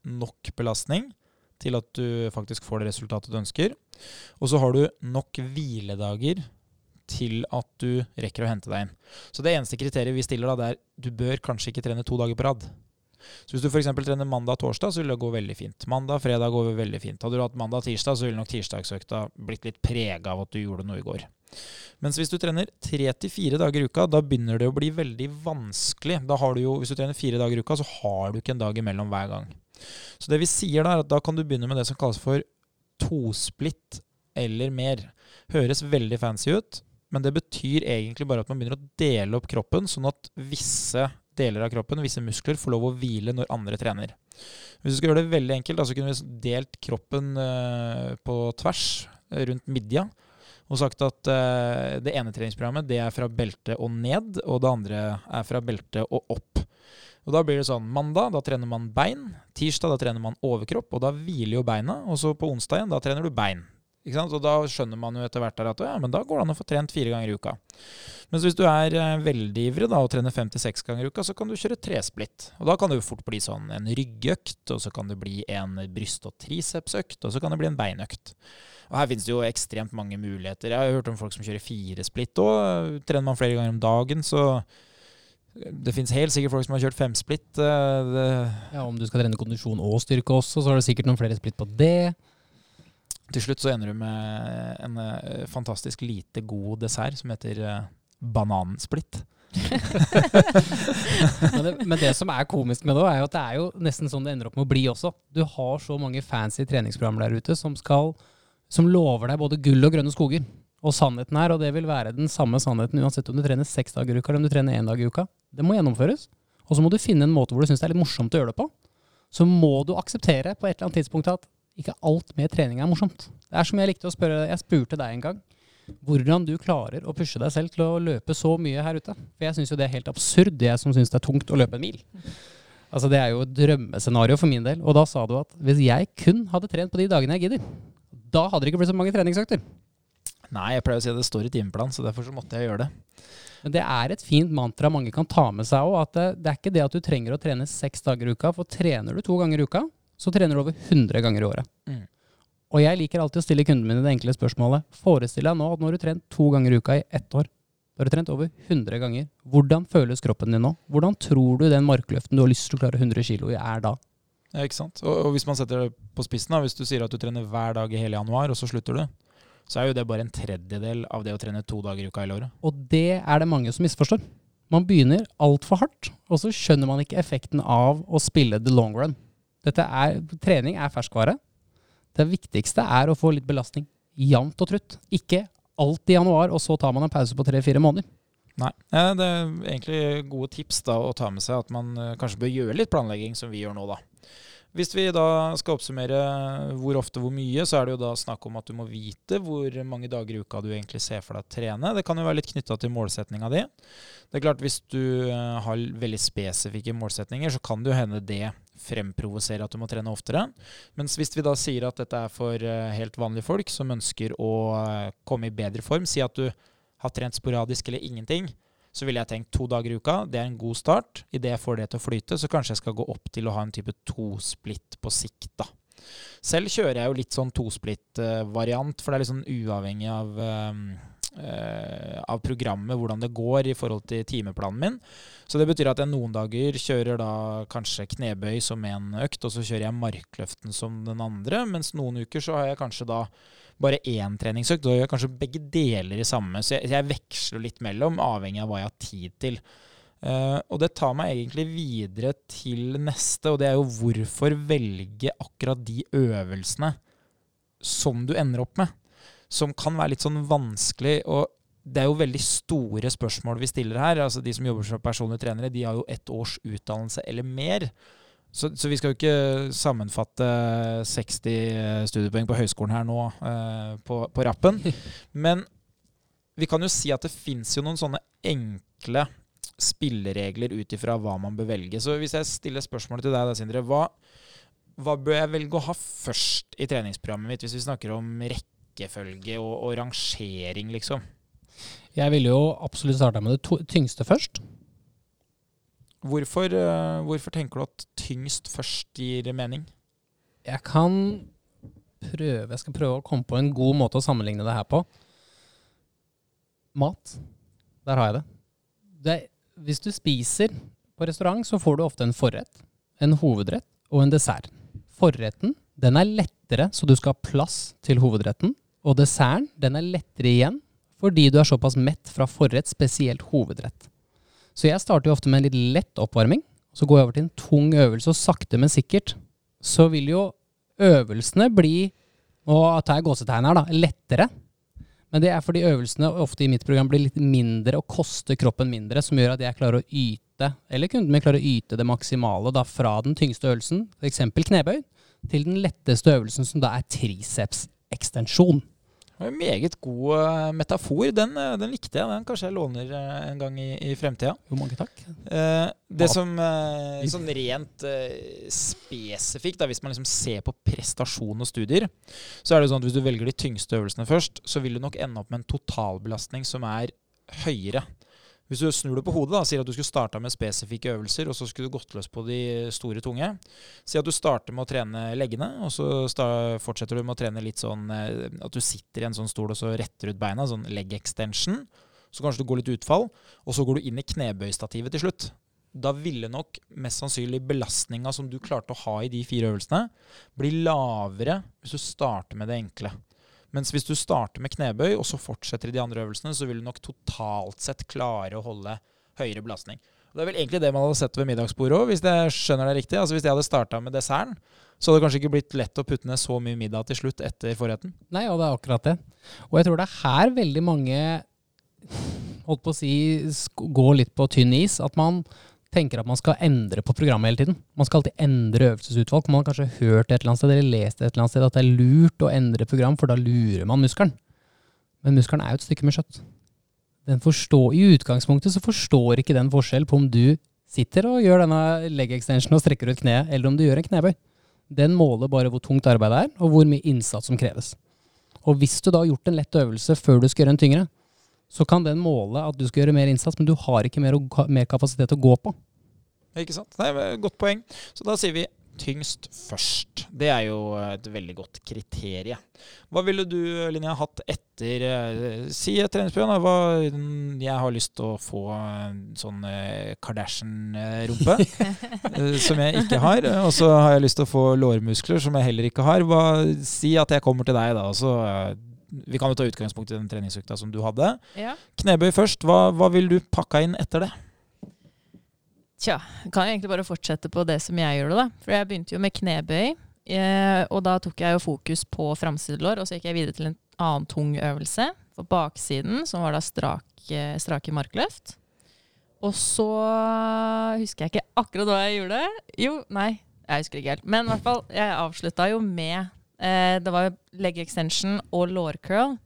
nok belastning til at du faktisk får det resultatet du ønsker. Og så har du nok hviledager til at du rekker å hente deg inn. Så det eneste kriteriet vi stiller da, det er du bør kanskje ikke trene to dager på rad. Så hvis du f.eks. trener mandag og torsdag, så vil det gå veldig fint. Mandag-fredag går veldig fint. Hadde du hatt mandag og tirsdag, så ville nok tirsdagsøkta blitt litt prega av at du gjorde noe i går. Mens hvis du trener tre til fire dager i uka, da begynner det å bli veldig vanskelig. Da har du jo, Hvis du trener fire dager i uka, så har du ikke en dag imellom hver gang. Så det vi sier da, er at da kan du begynne med det som kalles for tosplitt eller mer. Høres veldig fancy ut, men det betyr egentlig bare at man begynner å dele opp kroppen, sånn at visse deler av kroppen, visse muskler, får lov å hvile når andre trener. Hvis du skal gjøre det veldig enkelt, da, så kunne vi delt kroppen eh, på tvers eh, rundt midja. Og sagt at eh, det ene treningsprogrammet det er fra belte og ned, og det andre er fra belte og opp. Og Da blir det sånn mandag, da trener man bein. Tirsdag, da trener man overkropp, og da hviler jo beina. Og så på onsdag igjen, da trener du bein. Ikke sant? Og da skjønner man jo etter hvert at ja, men da går det an å få trent fire ganger i uka. Mens hvis du er eh, veldig ivrig da, og trener fem til seks ganger i uka, så kan du kjøre tresplitt. Og da kan det jo fort bli sånn en ryggøkt, og så kan det bli en bryst- og tricepsøkt, og så kan det bli en beinøkt. Og her finnes det jo ekstremt mange muligheter. Jeg har hørt om folk som kjører fire splitt òg. Trener man flere ganger om dagen, så det finnes helt sikkert folk som har kjørt femsplitt. eh, Ja, Om du skal trene kondisjon og styrke også, så har du sikkert noen flere splitt på det. Til slutt så ender du med en eh, fantastisk lite god dessert som heter eh, banansplitt. Men det, men det som er komisk med det, er jo at det er jo nesten sånn det ender opp med å bli også. Du har så mange fancy treningsprogrammer der ute som, skal, som lover deg både gull og grønne skoger. Og sannheten er, og det vil være den samme sannheten uansett om du trener seks dager i uka eller om du trener én dag i uka, det må gjennomføres. Og så må du finne en måte hvor du syns det er litt morsomt å gjøre det på. Så må du akseptere på et eller annet tidspunkt at ikke alt med trening er morsomt. Det er som jeg likte å spørre, jeg spurte deg en gang hvordan du klarer å pushe deg selv til å løpe så mye her ute. For jeg syns jo det er helt absurd, jeg som syns det er tungt å løpe en mil. Altså Det er jo et drømmescenario for min del. Og da sa du at hvis jeg kun hadde trent på de dagene jeg gidder, da hadde det ikke blitt så mange treningsøkter. Nei, jeg pleier å si at det står i timeplan, så derfor så måtte jeg gjøre det. Men det er et fint mantra mange kan ta med seg òg. At det, det er ikke det at du trenger å trene seks dager i uka. For trener du to ganger i uka, så trener du over 100 ganger i året. Mm. Og jeg liker alltid å stille kundene mine det enkle spørsmålet. Forestill deg nå at nå har du trent to ganger i uka i ett år. Da har du trent over 100 ganger. Hvordan føles kroppen din nå? Hvordan tror du den markløften du har lyst til å klare 100 kilo i, er da? Ja, ikke sant? Og, og hvis man setter det på spissen, da, hvis du sier at du trener hver dag i hele januar, og så slutter du, så er jo det bare en tredjedel av det å trene to dager i uka hele året. Og det er det mange som misforstår. Man begynner altfor hardt, og så skjønner man ikke effekten av å spille the long run. Dette er, trening er ferskvare. Det viktigste er å få litt belastning jevnt og trutt. Ikke alt i januar, og så tar man en pause på tre-fire måneder. Nei. Det er egentlig gode tips da å ta med seg at man eh, kanskje bør gjøre litt planlegging, som vi gjør nå, da. Hvis vi da skal oppsummere hvor ofte, hvor mye, så er det jo da snakk om at du må vite hvor mange dager i uka du egentlig ser for deg å trene. Det kan jo være litt knytta til målsetninga di. Det er klart Hvis du eh, har veldig spesifikke målsetninger, så kan det jo hende det fremprovoserer at du må trene oftere. Mens hvis vi da sier at dette er for eh, helt vanlige folk som ønsker å eh, komme i bedre form, si at du har trent sporadisk eller ingenting, så ville jeg tenkt to dager i uka. Det er en god start. Idet jeg får det til å flyte, så kanskje jeg skal gå opp til å ha en type to-splitt på sikt. da. Selv kjører jeg jo litt sånn tosplitt-variant, for det er litt sånn uavhengig av, uh, av programmet, hvordan det går i forhold til timeplanen min. Så det betyr at jeg noen dager kjører da kanskje knebøy som en økt, og så kjører jeg markløften som den andre, mens noen uker så har jeg kanskje da bare én treningsøkt. Da gjør jeg kanskje begge deler i samme. Så jeg, jeg veksler litt mellom, avhengig av hva jeg har tid til. Uh, og det tar meg egentlig videre til neste, og det er jo hvorfor velge akkurat de øvelsene som du ender opp med. Som kan være litt sånn vanskelig. og det er jo veldig store spørsmål vi stiller her. altså De som jobber som personlige trenere, de har jo ett års utdannelse eller mer. Så, så, vi skal jo ikke sammenfatte 60 studiepoeng på høyskolen her nå eh, på, på, rappen. Men vi kan jo si at det fins jo noen sånne enkle spilleregler ut ifra hva man bør velge. Så hvis jeg stiller spørsmålet til deg, da, Sindre, hva, hva, bør jeg velge å ha først i treningsprogrammet mitt, hvis vi snakker om rekkefølge og, og rangering, liksom? Jeg ville jo absolutt starta med det tyngste først. Hvorfor, uh, hvorfor, tenker du at tyngst først gir mening? Jeg kan prøve Jeg skal prøve å komme på en god måte å sammenligne det her på. Mat. Der har jeg det. det hvis du spiser på restaurant, så får du ofte en forrett, en hovedrett og en dessert. Forretten den er lettere, så du skal ha plass til hovedretten. Og desserten den er lettere igjen, fordi du er såpass mett fra forrett, spesielt hovedrett. Så jeg starter jo ofte med en litt lett oppvarming. Så går jeg over til en tung øvelse, og sakte, men sikkert så vil jo øvelsene bli Og tar jeg gåsetegn her, da. Lettere. Men det er fordi øvelsene ofte i mitt program blir litt mindre og koster kroppen mindre, som gjør at jeg klarer å yte, eller kunden min klarer å yte det maksimale da fra den tyngste øvelsen, f.eks. knebøy, til den letteste øvelsen, som da er tricepsekstensjon. En meget god uh, metafor. Den, uh, den, likte jeg. Den kanskje jeg låner uh, en gang i, i fremtida. Jo, mange takk. det som sånn rent spesifikt, da, hvis man liksom ser på prestasjon og studier, så er det sånn at hvis du velger de tyngste øvelsene først, så vil du nok ende opp med en totalbelastning som er høyere hvis du snur det på hodet og sier at du skulle starta med spesifikke øvelser, og så skulle du gått løs på de store tunge Si at du starter med å trene leggene, og så fortsetter du med å trene litt sånn eh, at du sitter i en sånn stol og så retter ut beina, sånn leg extension. Så kanskje du går litt utfall, og så går du inn i knebøystativet til slutt. Da ville nok mest sannsynlig belastninga som du klarte å ha i de fire øvelsene, bli lavere hvis du starter med det enkle. Mens hvis du starter med knebøy, og så fortsetter i de andre øvelsene, så vil du nok totalt sett klare å holde høyere belastning. Det er vel egentlig det man hadde sett ved middagsbordet òg, hvis jeg skjønner det riktig. Altså Hvis jeg hadde starta med desserten, så hadde det kanskje ikke blitt lett å putte ned så mye middag til slutt etter forretten. Nei, og det er akkurat det. Og jeg tror det er her veldig mange holdt på å si går litt på tynn is. At man tenker at man skal endre på programmet hele tiden. Man skal alltid endre øvelsesutvalg. Man har kanskje hørt et eller annet sted eller lest et eller annet sted at det er lurt å endre program, for da lurer man muskelen. Men muskelen er jo et stykke med kjøtt. Forstår, I utgangspunktet så forstår ikke den forskjell på om du sitter og gjør denne leg extension og strekker ut kneet, eller om du gjør en knebøy. Den måler bare hvor tungt arbeidet er, og hvor mye innsats som kreves. Og hvis du da har gjort en lett øvelse før du skal gjøre en tyngre, så kan den måle at du skal gjøre mer innsats, men du har ikke mer, mer kapasitet å gå på. Ikke sant. Det er et godt poeng. Så da sier vi tyngst først. Det er jo et veldig godt kriterium. Hva ville du, Linnea, hatt etter eh, Si et treningsprogram. Hva, jeg har lyst til å få sånn eh, Kardashian-rumpe, eh, som jeg ikke har. Og så har jeg lyst til å få lårmuskler, som jeg heller ikke har. Hva, si at jeg kommer til deg, da. og så vi kan jo ta utgangspunkt i den treningsøkta som du hadde. Ja. Knebøy først. Hva, hva vil du pakke inn etter det? Tja, kan jeg egentlig bare fortsette på det som jeg gjorde, da. For jeg begynte jo med knebøy. Eh, og da tok jeg jo fokus på framsidelår, og så gikk jeg videre til en annen tung øvelse. for baksiden, som var da strak, eh, strake markløft. Og så husker jeg ikke akkurat hva jeg gjorde. Jo, nei, jeg husker ikke helt. Men i hvert fall, jeg avslutta jo med eh, Det var leg extension og lårcurl.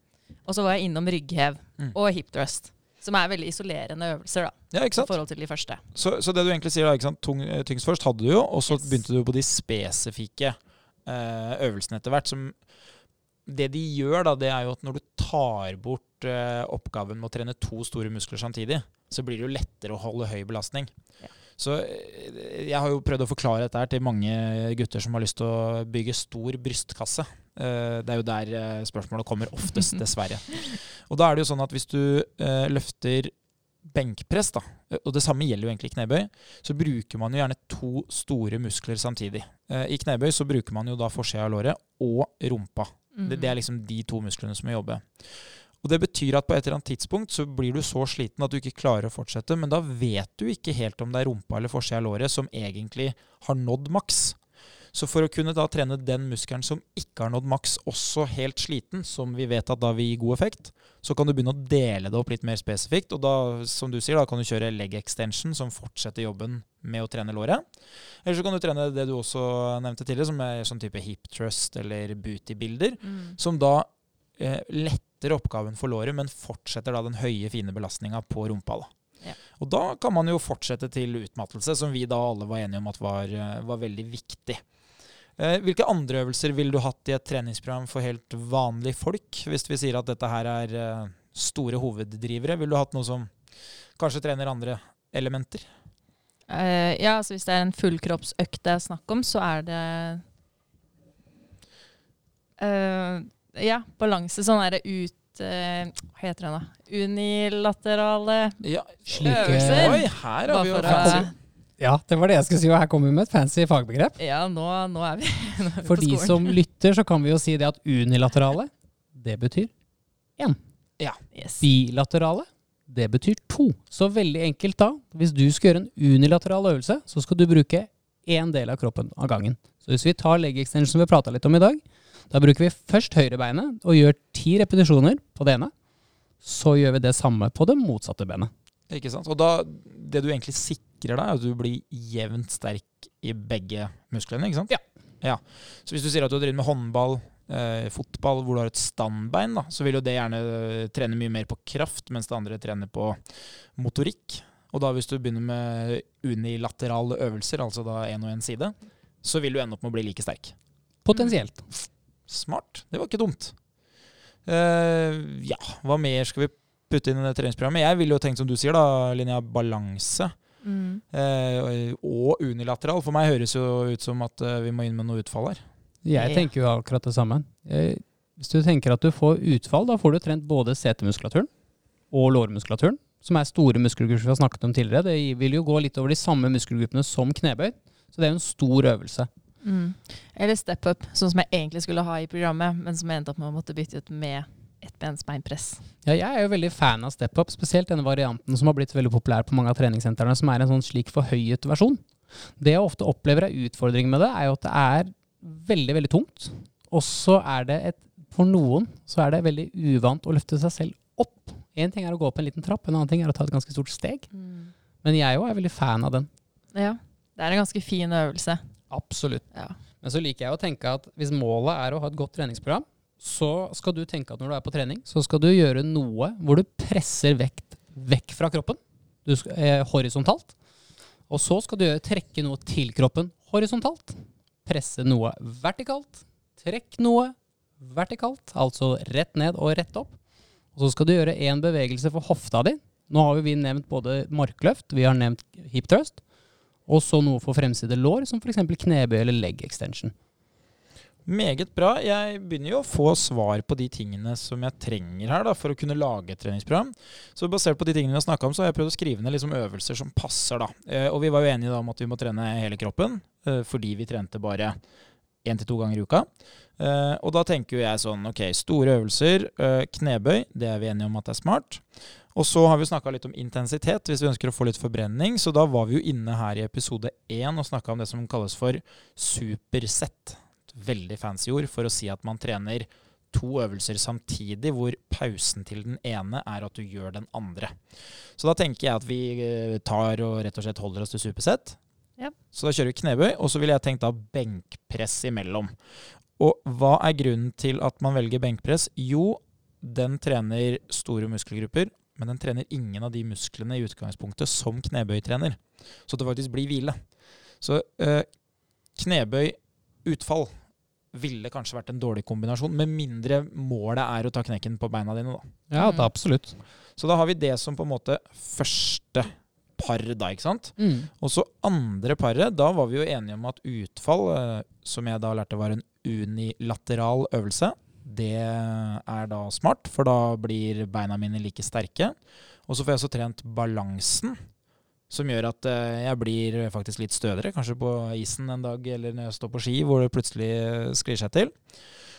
Og så var jeg innom rygghev Mm. og hip thrust. Som er veldig isolerende øvelser, da. Ja, I forhold til de første. Så, så det du egentlig sier, da, ikke sant? Tung, eh, tyngst først hadde du jo, og så Yes. begynte du på de spesifikke eh, øvelsene etter hvert. Som det de gjør, da, det er jo at når du tar bort eh, oppgaven med å trene to store muskler samtidig, så blir det jo lettere å holde høy belastning. Ja. Så eh, jeg har jo prøvd å forklare dette her til mange gutter som har lyst til å bygge stor brystkasse. Eh, det er jo der eh, spørsmålet kommer oftest, dessverre. Og da er det jo sånn at hvis du løfter benkpress, da, og det samme gjelder jo egentlig knebøy, så bruker man jo gjerne to store muskler samtidig. I knebøy så bruker man jo da forsida av låret og rumpa. Det, det er liksom de to musklene som må jobbe. Og Det betyr at på et eller annet tidspunkt så blir du så sliten at du ikke klarer å fortsette, men da vet du ikke helt om det er rumpa eller forsida av låret som egentlig har nådd maks. Så for å kunne da trene den muskelen som ikke har nådd maks, også helt sliten, som vi vet at da vil gi god effekt, så kan du begynne å dele det opp litt mer spesifikt. Og da, som du sier, da kan du kjøre leg extension, som fortsetter jobben med å trene låret. Eller så kan du trene det du også nevnte tidligere, som er sånn type hip thrust eller booty-bilder, Mm. som da eh, letter oppgaven for låret, men fortsetter da den høye, fine belastninga på rumpa. da. Ja. Og da kan man jo fortsette til utmattelse, som vi da alle var enige om at var, eh, var veldig viktig. Eh, hvilke andre øvelser ville du hatt i et treningsprogram for helt vanlige folk, hvis vi sier at dette her er eh, store hoveddrivere? Ville du hatt noe som kanskje trener andre elementer? Uh, ja, altså hvis det er en fullkroppsøkt det er snakk om, så er det eh, Ja, balanse. Sånn derre ut eh, Hva heter den, da? Unilaterale Ja, Slike Øvelser. Oi, her har vi jo fancy. Ja, det var det jeg skulle si, og her kommer vi med et fancy fagbegrep. Ja, nå, nå er vi, nå er vi For de som lytter, så kan vi jo si det at unilaterale, det betyr yes. bilaterale. Det betyr to. Så veldig enkelt da, hvis du skal gjøre en unilateral øvelse, så skal du bruke én del av kroppen av gangen. Så hvis vi tar leg extension som vi prata litt om i dag, da bruker vi først høyrebeinet og gjør ti repetisjoner på det ene. Så gjør vi det samme på det motsatte benet. Ikke sant? Og da, det du egentlig sikrer deg, er at du blir jevnt sterk i begge musklene, ikke sant? Ja. ja. Så hvis du sier at du har drevet med håndball, eh, fotball, hvor du har et standbein, da, så vil jo det gjerne eh, trene mye mer på kraft, mens det andre trener på motorikk. Og da hvis du begynner med unilaterale øvelser, altså da én og én side, så vil du ende opp med å bli like sterk. Potensielt. Smart. Det var ikke dumt. Uh, ja, hva mer skal vi putte inn i det treningsprogrammet? Jeg ville jo tenkt som du sier, da, Linnea, balanse. Mm. Uh, og unilateral. For meg høres jo ut som at eh, vi må inn med noe utfall her. Jeg tenker jo akkurat det samme. Eh, Hvis du tenker at du får utfall, da får du trent både setemuskulaturen og lårmuskulaturen, som er store muskelgrupper vi har snakket om tidligere. Det vil jo gå litt over de samme muskelgruppene som knebøy, så det er jo en stor øvelse. Mm. Eller step up, sånn som jeg egentlig skulle ha i programmet, men som jeg endte opp med å måtte bytte ut med ettbens beinpress. Ja, jeg er jo veldig fan av step up, spesielt denne varianten som har blitt veldig populær på mange av treningssentrene, som er en sånn slik forhøyet versjon. Det jeg ofte opplever er utfordringen med det, er jo at det er veldig, veldig tungt. Og så er det et For noen så er det veldig uvant å løfte seg selv opp. Én ting er å gå opp en liten trapp, en annen ting er å ta et ganske stort steg. Men jeg òg er veldig fan av den. Ja. Det er en ganske fin øvelse. Absolutt. Ja. Men så liker jeg å tenke at hvis målet er å ha et godt treningsprogram, så skal du tenke at når du er på trening, så skal du gjøre noe hvor du presser vekt vekk fra kroppen, du skal, eh, horisontalt. Og så skal du gjøre, trekke noe til kroppen horisontalt. Presse noe vertikalt. Trekk noe vertikalt, altså rett ned og rett opp. Og så skal du gjøre én bevegelse for hofta di. Nå har vi nevnt både markløft, vi har nevnt hip thrust, og så noe for fremside lår, som f.eks. knebøy eller leg extension. Meget bra. Jeg begynner jo å få svar på de tingene som jeg trenger her da, for å kunne lage et treningsprogram. Så basert på de tingene vi har snakka om, så har jeg prøvd å skrive ned liksom øvelser som passer. da. Eh, og vi var jo enige da om at vi må trene hele kroppen, eh, fordi vi trente bare én til to ganger i uka. Eh, og da tenker jo jeg sånn ok, store øvelser, knebøy, det er vi enige om at det er smart. Og så har vi snakka litt om intensitet, hvis vi ønsker å få litt forbrenning. Så da var vi jo inne her i episode én og snakka om det som kalles for supersett. Et veldig fancy ord for å si at man trener to øvelser samtidig, hvor pausen til den ene er at du gjør den andre. Så da tenker jeg at vi eh, tar og rett og slett holder oss til supersett. Ja. Så da kjører vi knebøy, og så ville jeg tenkt da benkpress imellom. Og hva er grunnen til at man velger benkpress? Jo, den trener store muskelgrupper, men den trener ingen av de musklene i utgangspunktet som knebøy trener. Så det faktisk blir hvile. Så øh, knebøy, utfall, ville kanskje vært en dårlig kombinasjon, med mindre målet er å ta knekken på beina dine. da. Ja, det er absolutt. Så da har vi det som på en måte første par, da, ikke sant? Mm. Og så andre paret, da var vi jo enige om at utfall, eh, som jeg da lærte var en unilateral øvelse, det er da smart, for da blir beina mine like sterke. Og så får jeg også trent balansen, som gjør at eh, jeg blir faktisk litt stødigere, kanskje på isen en dag eller når jeg står på ski hvor det plutselig sklir seg til.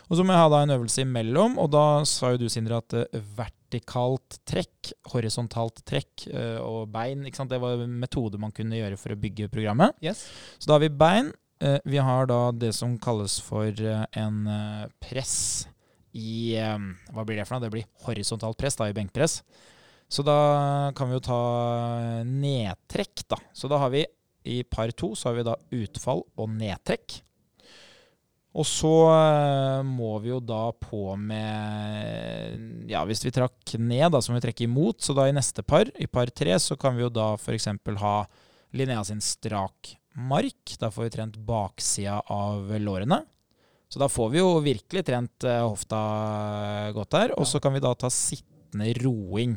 Og så må jeg ha da en øvelse imellom, og da sa jo du, Sindre, at eh, vertikalt trekk, horisontalt trekk eh, og bein, ikke sant? det var en metode man kunne gjøre for å bygge programmet. Yes. Så da har vi bein. Eh, vi har da det som kalles for eh, en eh, press i Hva blir det for noe? Det blir horisontalt press da, i benkpress. Så da kan vi jo ta nedtrekk, da. Så da har vi i par to så har vi da utfall og nedtrekk. Og så eh, må vi jo da på med Ja, hvis vi trakk ned, da, så må vi trekke imot. Så da i neste par, i par tre, så kan vi jo da f.eks. ha Linnea sin strak mark. Da får vi trent baksida av lårene. Så da får vi jo virkelig trent eh, hofta godt der. Og så kan vi da ta sittende roing.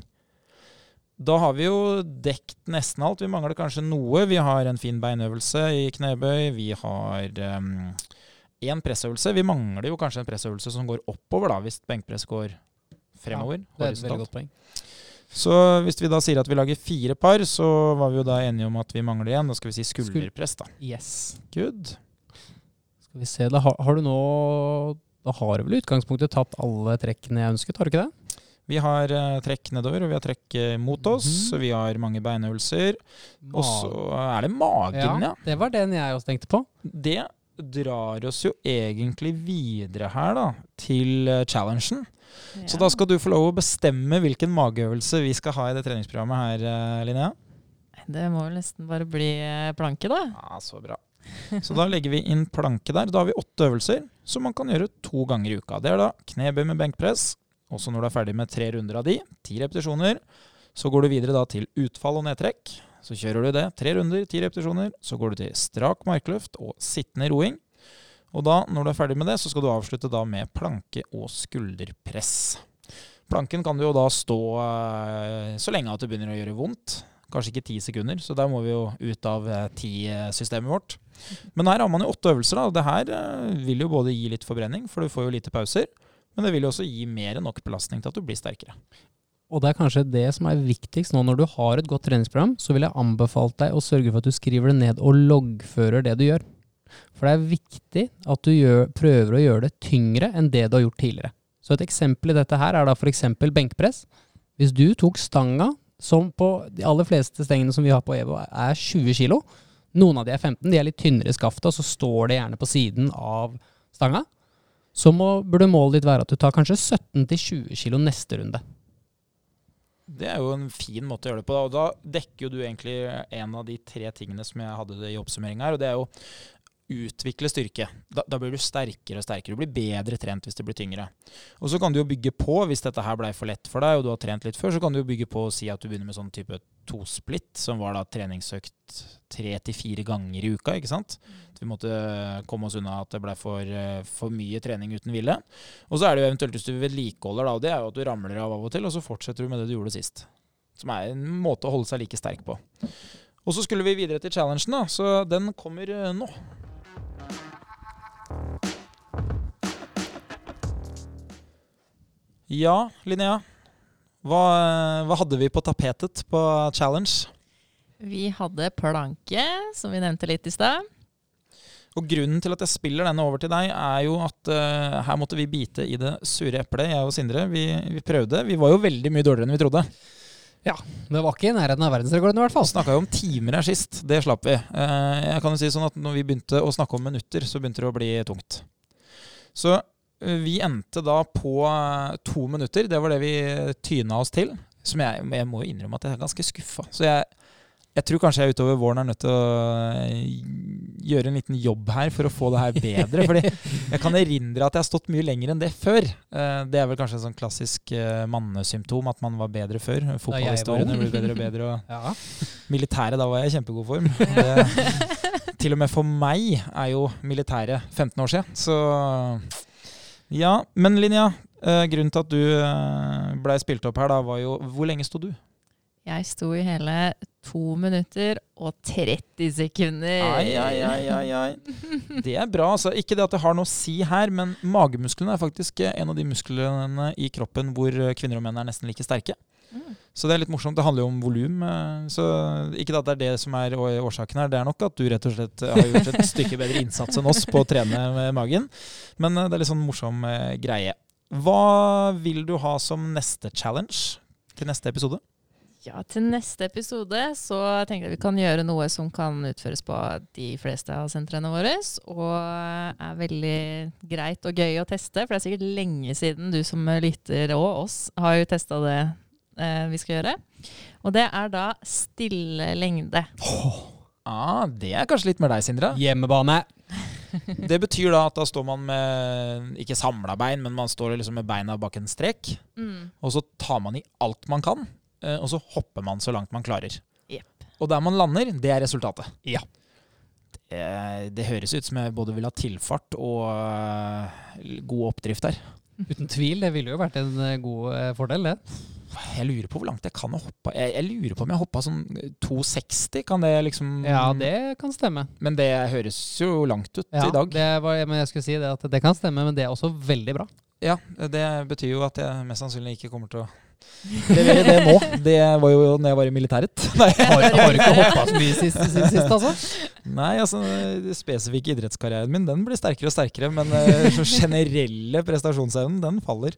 Da har vi jo dekt nesten alt. Vi mangler kanskje noe. Vi har en fin beinøvelse i knebøy. Vi har én pressøvelse. Vi mangler jo kanskje en pressøvelse som går oppover, da, hvis benkpress går fremover. Det er et veldig godt poeng. Så hvis vi da sier at vi lager fire par, så var vi jo da enige om at vi mangler én. Da skal vi si skulderpress, da. Yes. Good. Skal vi se, da har, har du nå Da har du vel i utgangspunktet tatt alle trekkene jeg ønsket, har du ikke det? Vi har eh, trekk nedover, og vi har trekk eh, mot oss. Mm -hmm. vi har mange beinøvelser. Og så er det magen, ja. ja. Det var den jeg også tenkte på. Det drar oss jo egentlig videre her, da, til eh, challengen. Så da skal du få lov å bestemme hvilken mageøvelse vi skal ha i det treningsprogrammet her, Linnea. Det må vel nesten bare bli planke, da. Ja, så bra. Så da legger vi inn planke der. Da har vi åtte øvelser som man kan gjøre to ganger i uka. Det er da knebøy med benkpress. Også når du er ferdig med tre runder av de, ti repetisjoner. Så går du videre da til utfall og nedtrekk. Så kjører du det. Tre runder, ti repetisjoner. Så går du til strak markløft og sittende roing. Og da, når du er ferdig med det, så skal du avslutte da med planke og skulderpress. Planken kan du jo da stå eh, så lenge at det begynner å gjøre vondt. Kanskje ikke ti sekunder, så der må vi jo ut av eh, ti-systemet vårt. Men her har man jo åtte øvelser, da. det her eh, vil jo både gi litt forbrenning, for du får jo lite pauser. Men det vil jo også gi mer enn nok belastning til at du blir sterkere. Og det er kanskje det som er viktigst nå når du har et godt treningsprogram, så vil jeg anbefalt deg å sørge for at du skriver det ned og loggfører det du gjør. For det er viktig at du gjør, prøver å gjøre det tyngre enn det du har gjort tidligere. Så et eksempel i dette her er da f.eks. benkpress. Hvis du tok stanga, som på de aller fleste stengene som vi har på EVO er 20 kilo, noen av de er 15, de er litt tynnere i skaftet, og så står det gjerne på siden av stanga, så må, burde målet ditt være at du tar kanskje 17-20 kilo neste runde. Det er jo en fin måte å gjøre det på. Da. Og da dekker jo du egentlig en av de tre tingene som jeg hadde i oppsummering her, og det er jo utvikle styrke. Da, da blir du sterkere og sterkere. Du blir bedre trent hvis det blir tyngre. Og så kan du jo bygge på, hvis dette her blei for lett for deg, og du har trent litt før, så kan du jo bygge på og si at du begynner med sånn type tosplitt, som var da treningsøkt tre til fire ganger i uka, ikke sant. At vi måtte komme oss unna at det blei for, eh, for mye trening uten hvile. Og så er det jo eventuelt hvis du vedlikeholder, da, og det er jo at du ramler av av og til, og så fortsetter du med det du gjorde sist. Som er en måte å holde seg like sterk på. Og så skulle vi videre til challengen, da, så den kommer eh, nå. Ja, Linnea. Hva, hva hadde vi på tapetet på challenge? Vi hadde planke, som vi nevnte litt i stad. Og grunnen til at jeg spiller denne over til deg, er jo at uh, her måtte vi bite i det sure eplet, jeg og Sindre. Vi, vi prøvde. Vi var jo veldig mye dårligere enn vi trodde. Det var ikke i nærheten av verdensrekorden i hvert fall. Snakka jo om timer her sist. Det slapp vi. Eh, jeg kan jo si sånn at når vi begynte å snakke om minutter, så begynte det å bli tungt. Så vi endte da på eh, to minutter. Det var det vi tyna oss til. Som jeg, jeg må innrømme at jeg er ganske skuffa. Så jeg, jeg tror kanskje jeg utover våren er nødt til å eh, gjøre en liten jobb her for å få det her bedre. fordi jeg kan erindre at jeg har stått mye lenger enn det før. Eh, Det er vel kanskje et sånn klassisk eh, mannesymptom at man var bedre før. Fotballhistoriene blir bedre og bedre. og Ja. Militæret, da var jeg i kjempegod form. Det, til og med for meg er jo militæret 15 år siden. Så ja. Men Linja, grunnen til at du blei spilt opp her, da, var jo Hvor lenge sto du? Jeg sto i hele to minutter og 30 sekunder. Ai, ai, ai, ai, ai. Det er bra. altså. Ikke det at det har noe å si her, men magemusklene er faktisk eh, en av de musklene i kroppen hvor eh, kvinner og menn er nesten like sterke. Mm. Så det er litt morsomt. Det handler jo om volum. eh, Så ikke at det er det som er årsaken her, det er nok at du rett og slett har gjort et stykke bedre innsats enn oss på å trene med magen. Men det er litt sånn morsom greie. Hva vil du ha som neste challenge til neste episode? Ja, til neste episode så tenker jeg vi kan gjøre noe som kan utføres på de fleste av sentrene våre, og er veldig greit og gøy å teste, for det er sikkert lenge siden du som lytter og oss har jo testa det eh, vi skal gjøre. Og det er da stille lengde. Ah, det er kanskje litt mer deg, Sindre. Hjemmebane. Det betyr da at da står man med ikke samla bein, men man står liksom med beina bak en strek. Mm. Og så tar man i alt man kan, og så hopper man så langt man klarer. Yep. Og der man lander, det er resultatet. Ja. Det, det høres ut som jeg både vil ha tilfart og eh, god oppdrift der. Uten tvil. Det ville jo vært en eh, god eh, fordel, det. Jeg lurer på hvor langt jeg kan ha hoppa. Jeg, jeg lurer på om jeg hoppa sånn 260. Kan det liksom Ja, det kan stemme. Men det høres jo langt ut Ja, i dag. Det var, men jeg skulle si det at det kan stemme, men det er også veldig bra. Ja, det betyr jo at jeg mest sannsynlig ikke kommer til å levere det nå. Det var jo når jeg var i militæret. Nei, Har, har ikke hoppa så mye sist, sist, sist altså? Nei altså, den spesifikke idrettskarrieren min den blir sterkere og sterkere, men den generelle prestasjonsevnen, den faller.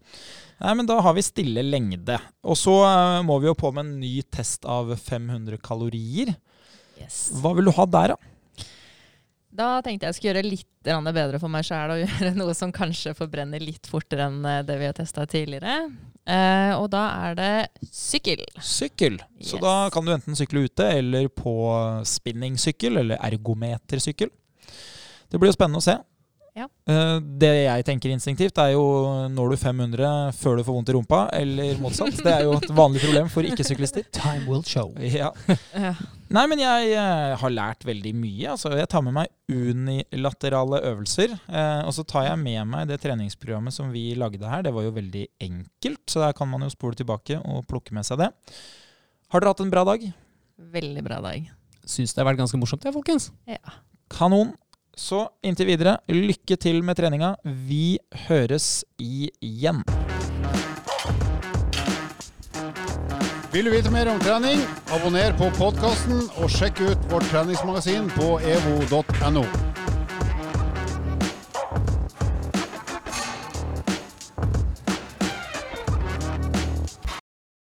Nei, men da har vi stille lengde. Og så eh, må vi jo på med en ny test av 500 kalorier. Yes. Hva vil du ha der, da? Da tenkte jeg skulle gjøre litt bedre for meg sjæl og gjøre noe som kanskje forbrenner litt fortere enn eh, det vi har testa tidligere. Eh, og da er det sykkel. Sykkel. Så da kan du enten sykle ute eller på spinningsykkel eller ergometersykkel. Det blir jo spennende å se. Ja. Eh, Det jeg tenker instinktivt, er jo når du 500 før du får vondt i rumpa, eller motsatt. Det er jo et vanlig problem for ikke-syklister. Time will show. Ja. Ja. Nei, men jeg eh, har lært veldig mye. Altså, jeg tar med meg unilaterale øvelser. Eh, og så tar jeg med meg det treningsprogrammet som vi lagde her. Det var jo veldig enkelt, så der kan man jo spole tilbake og plukke med seg det. Har dere hatt en bra dag? Veldig bra dag. Syns det har vært ganske morsomt, det, folkens. Ja. Kanon. Så inntil videre, lykke til med treninga. Vi høres igjen. Vil du vite mer om trening? Abonner på podkasten og sjekk ut vårt treningsmagasin på evo.no.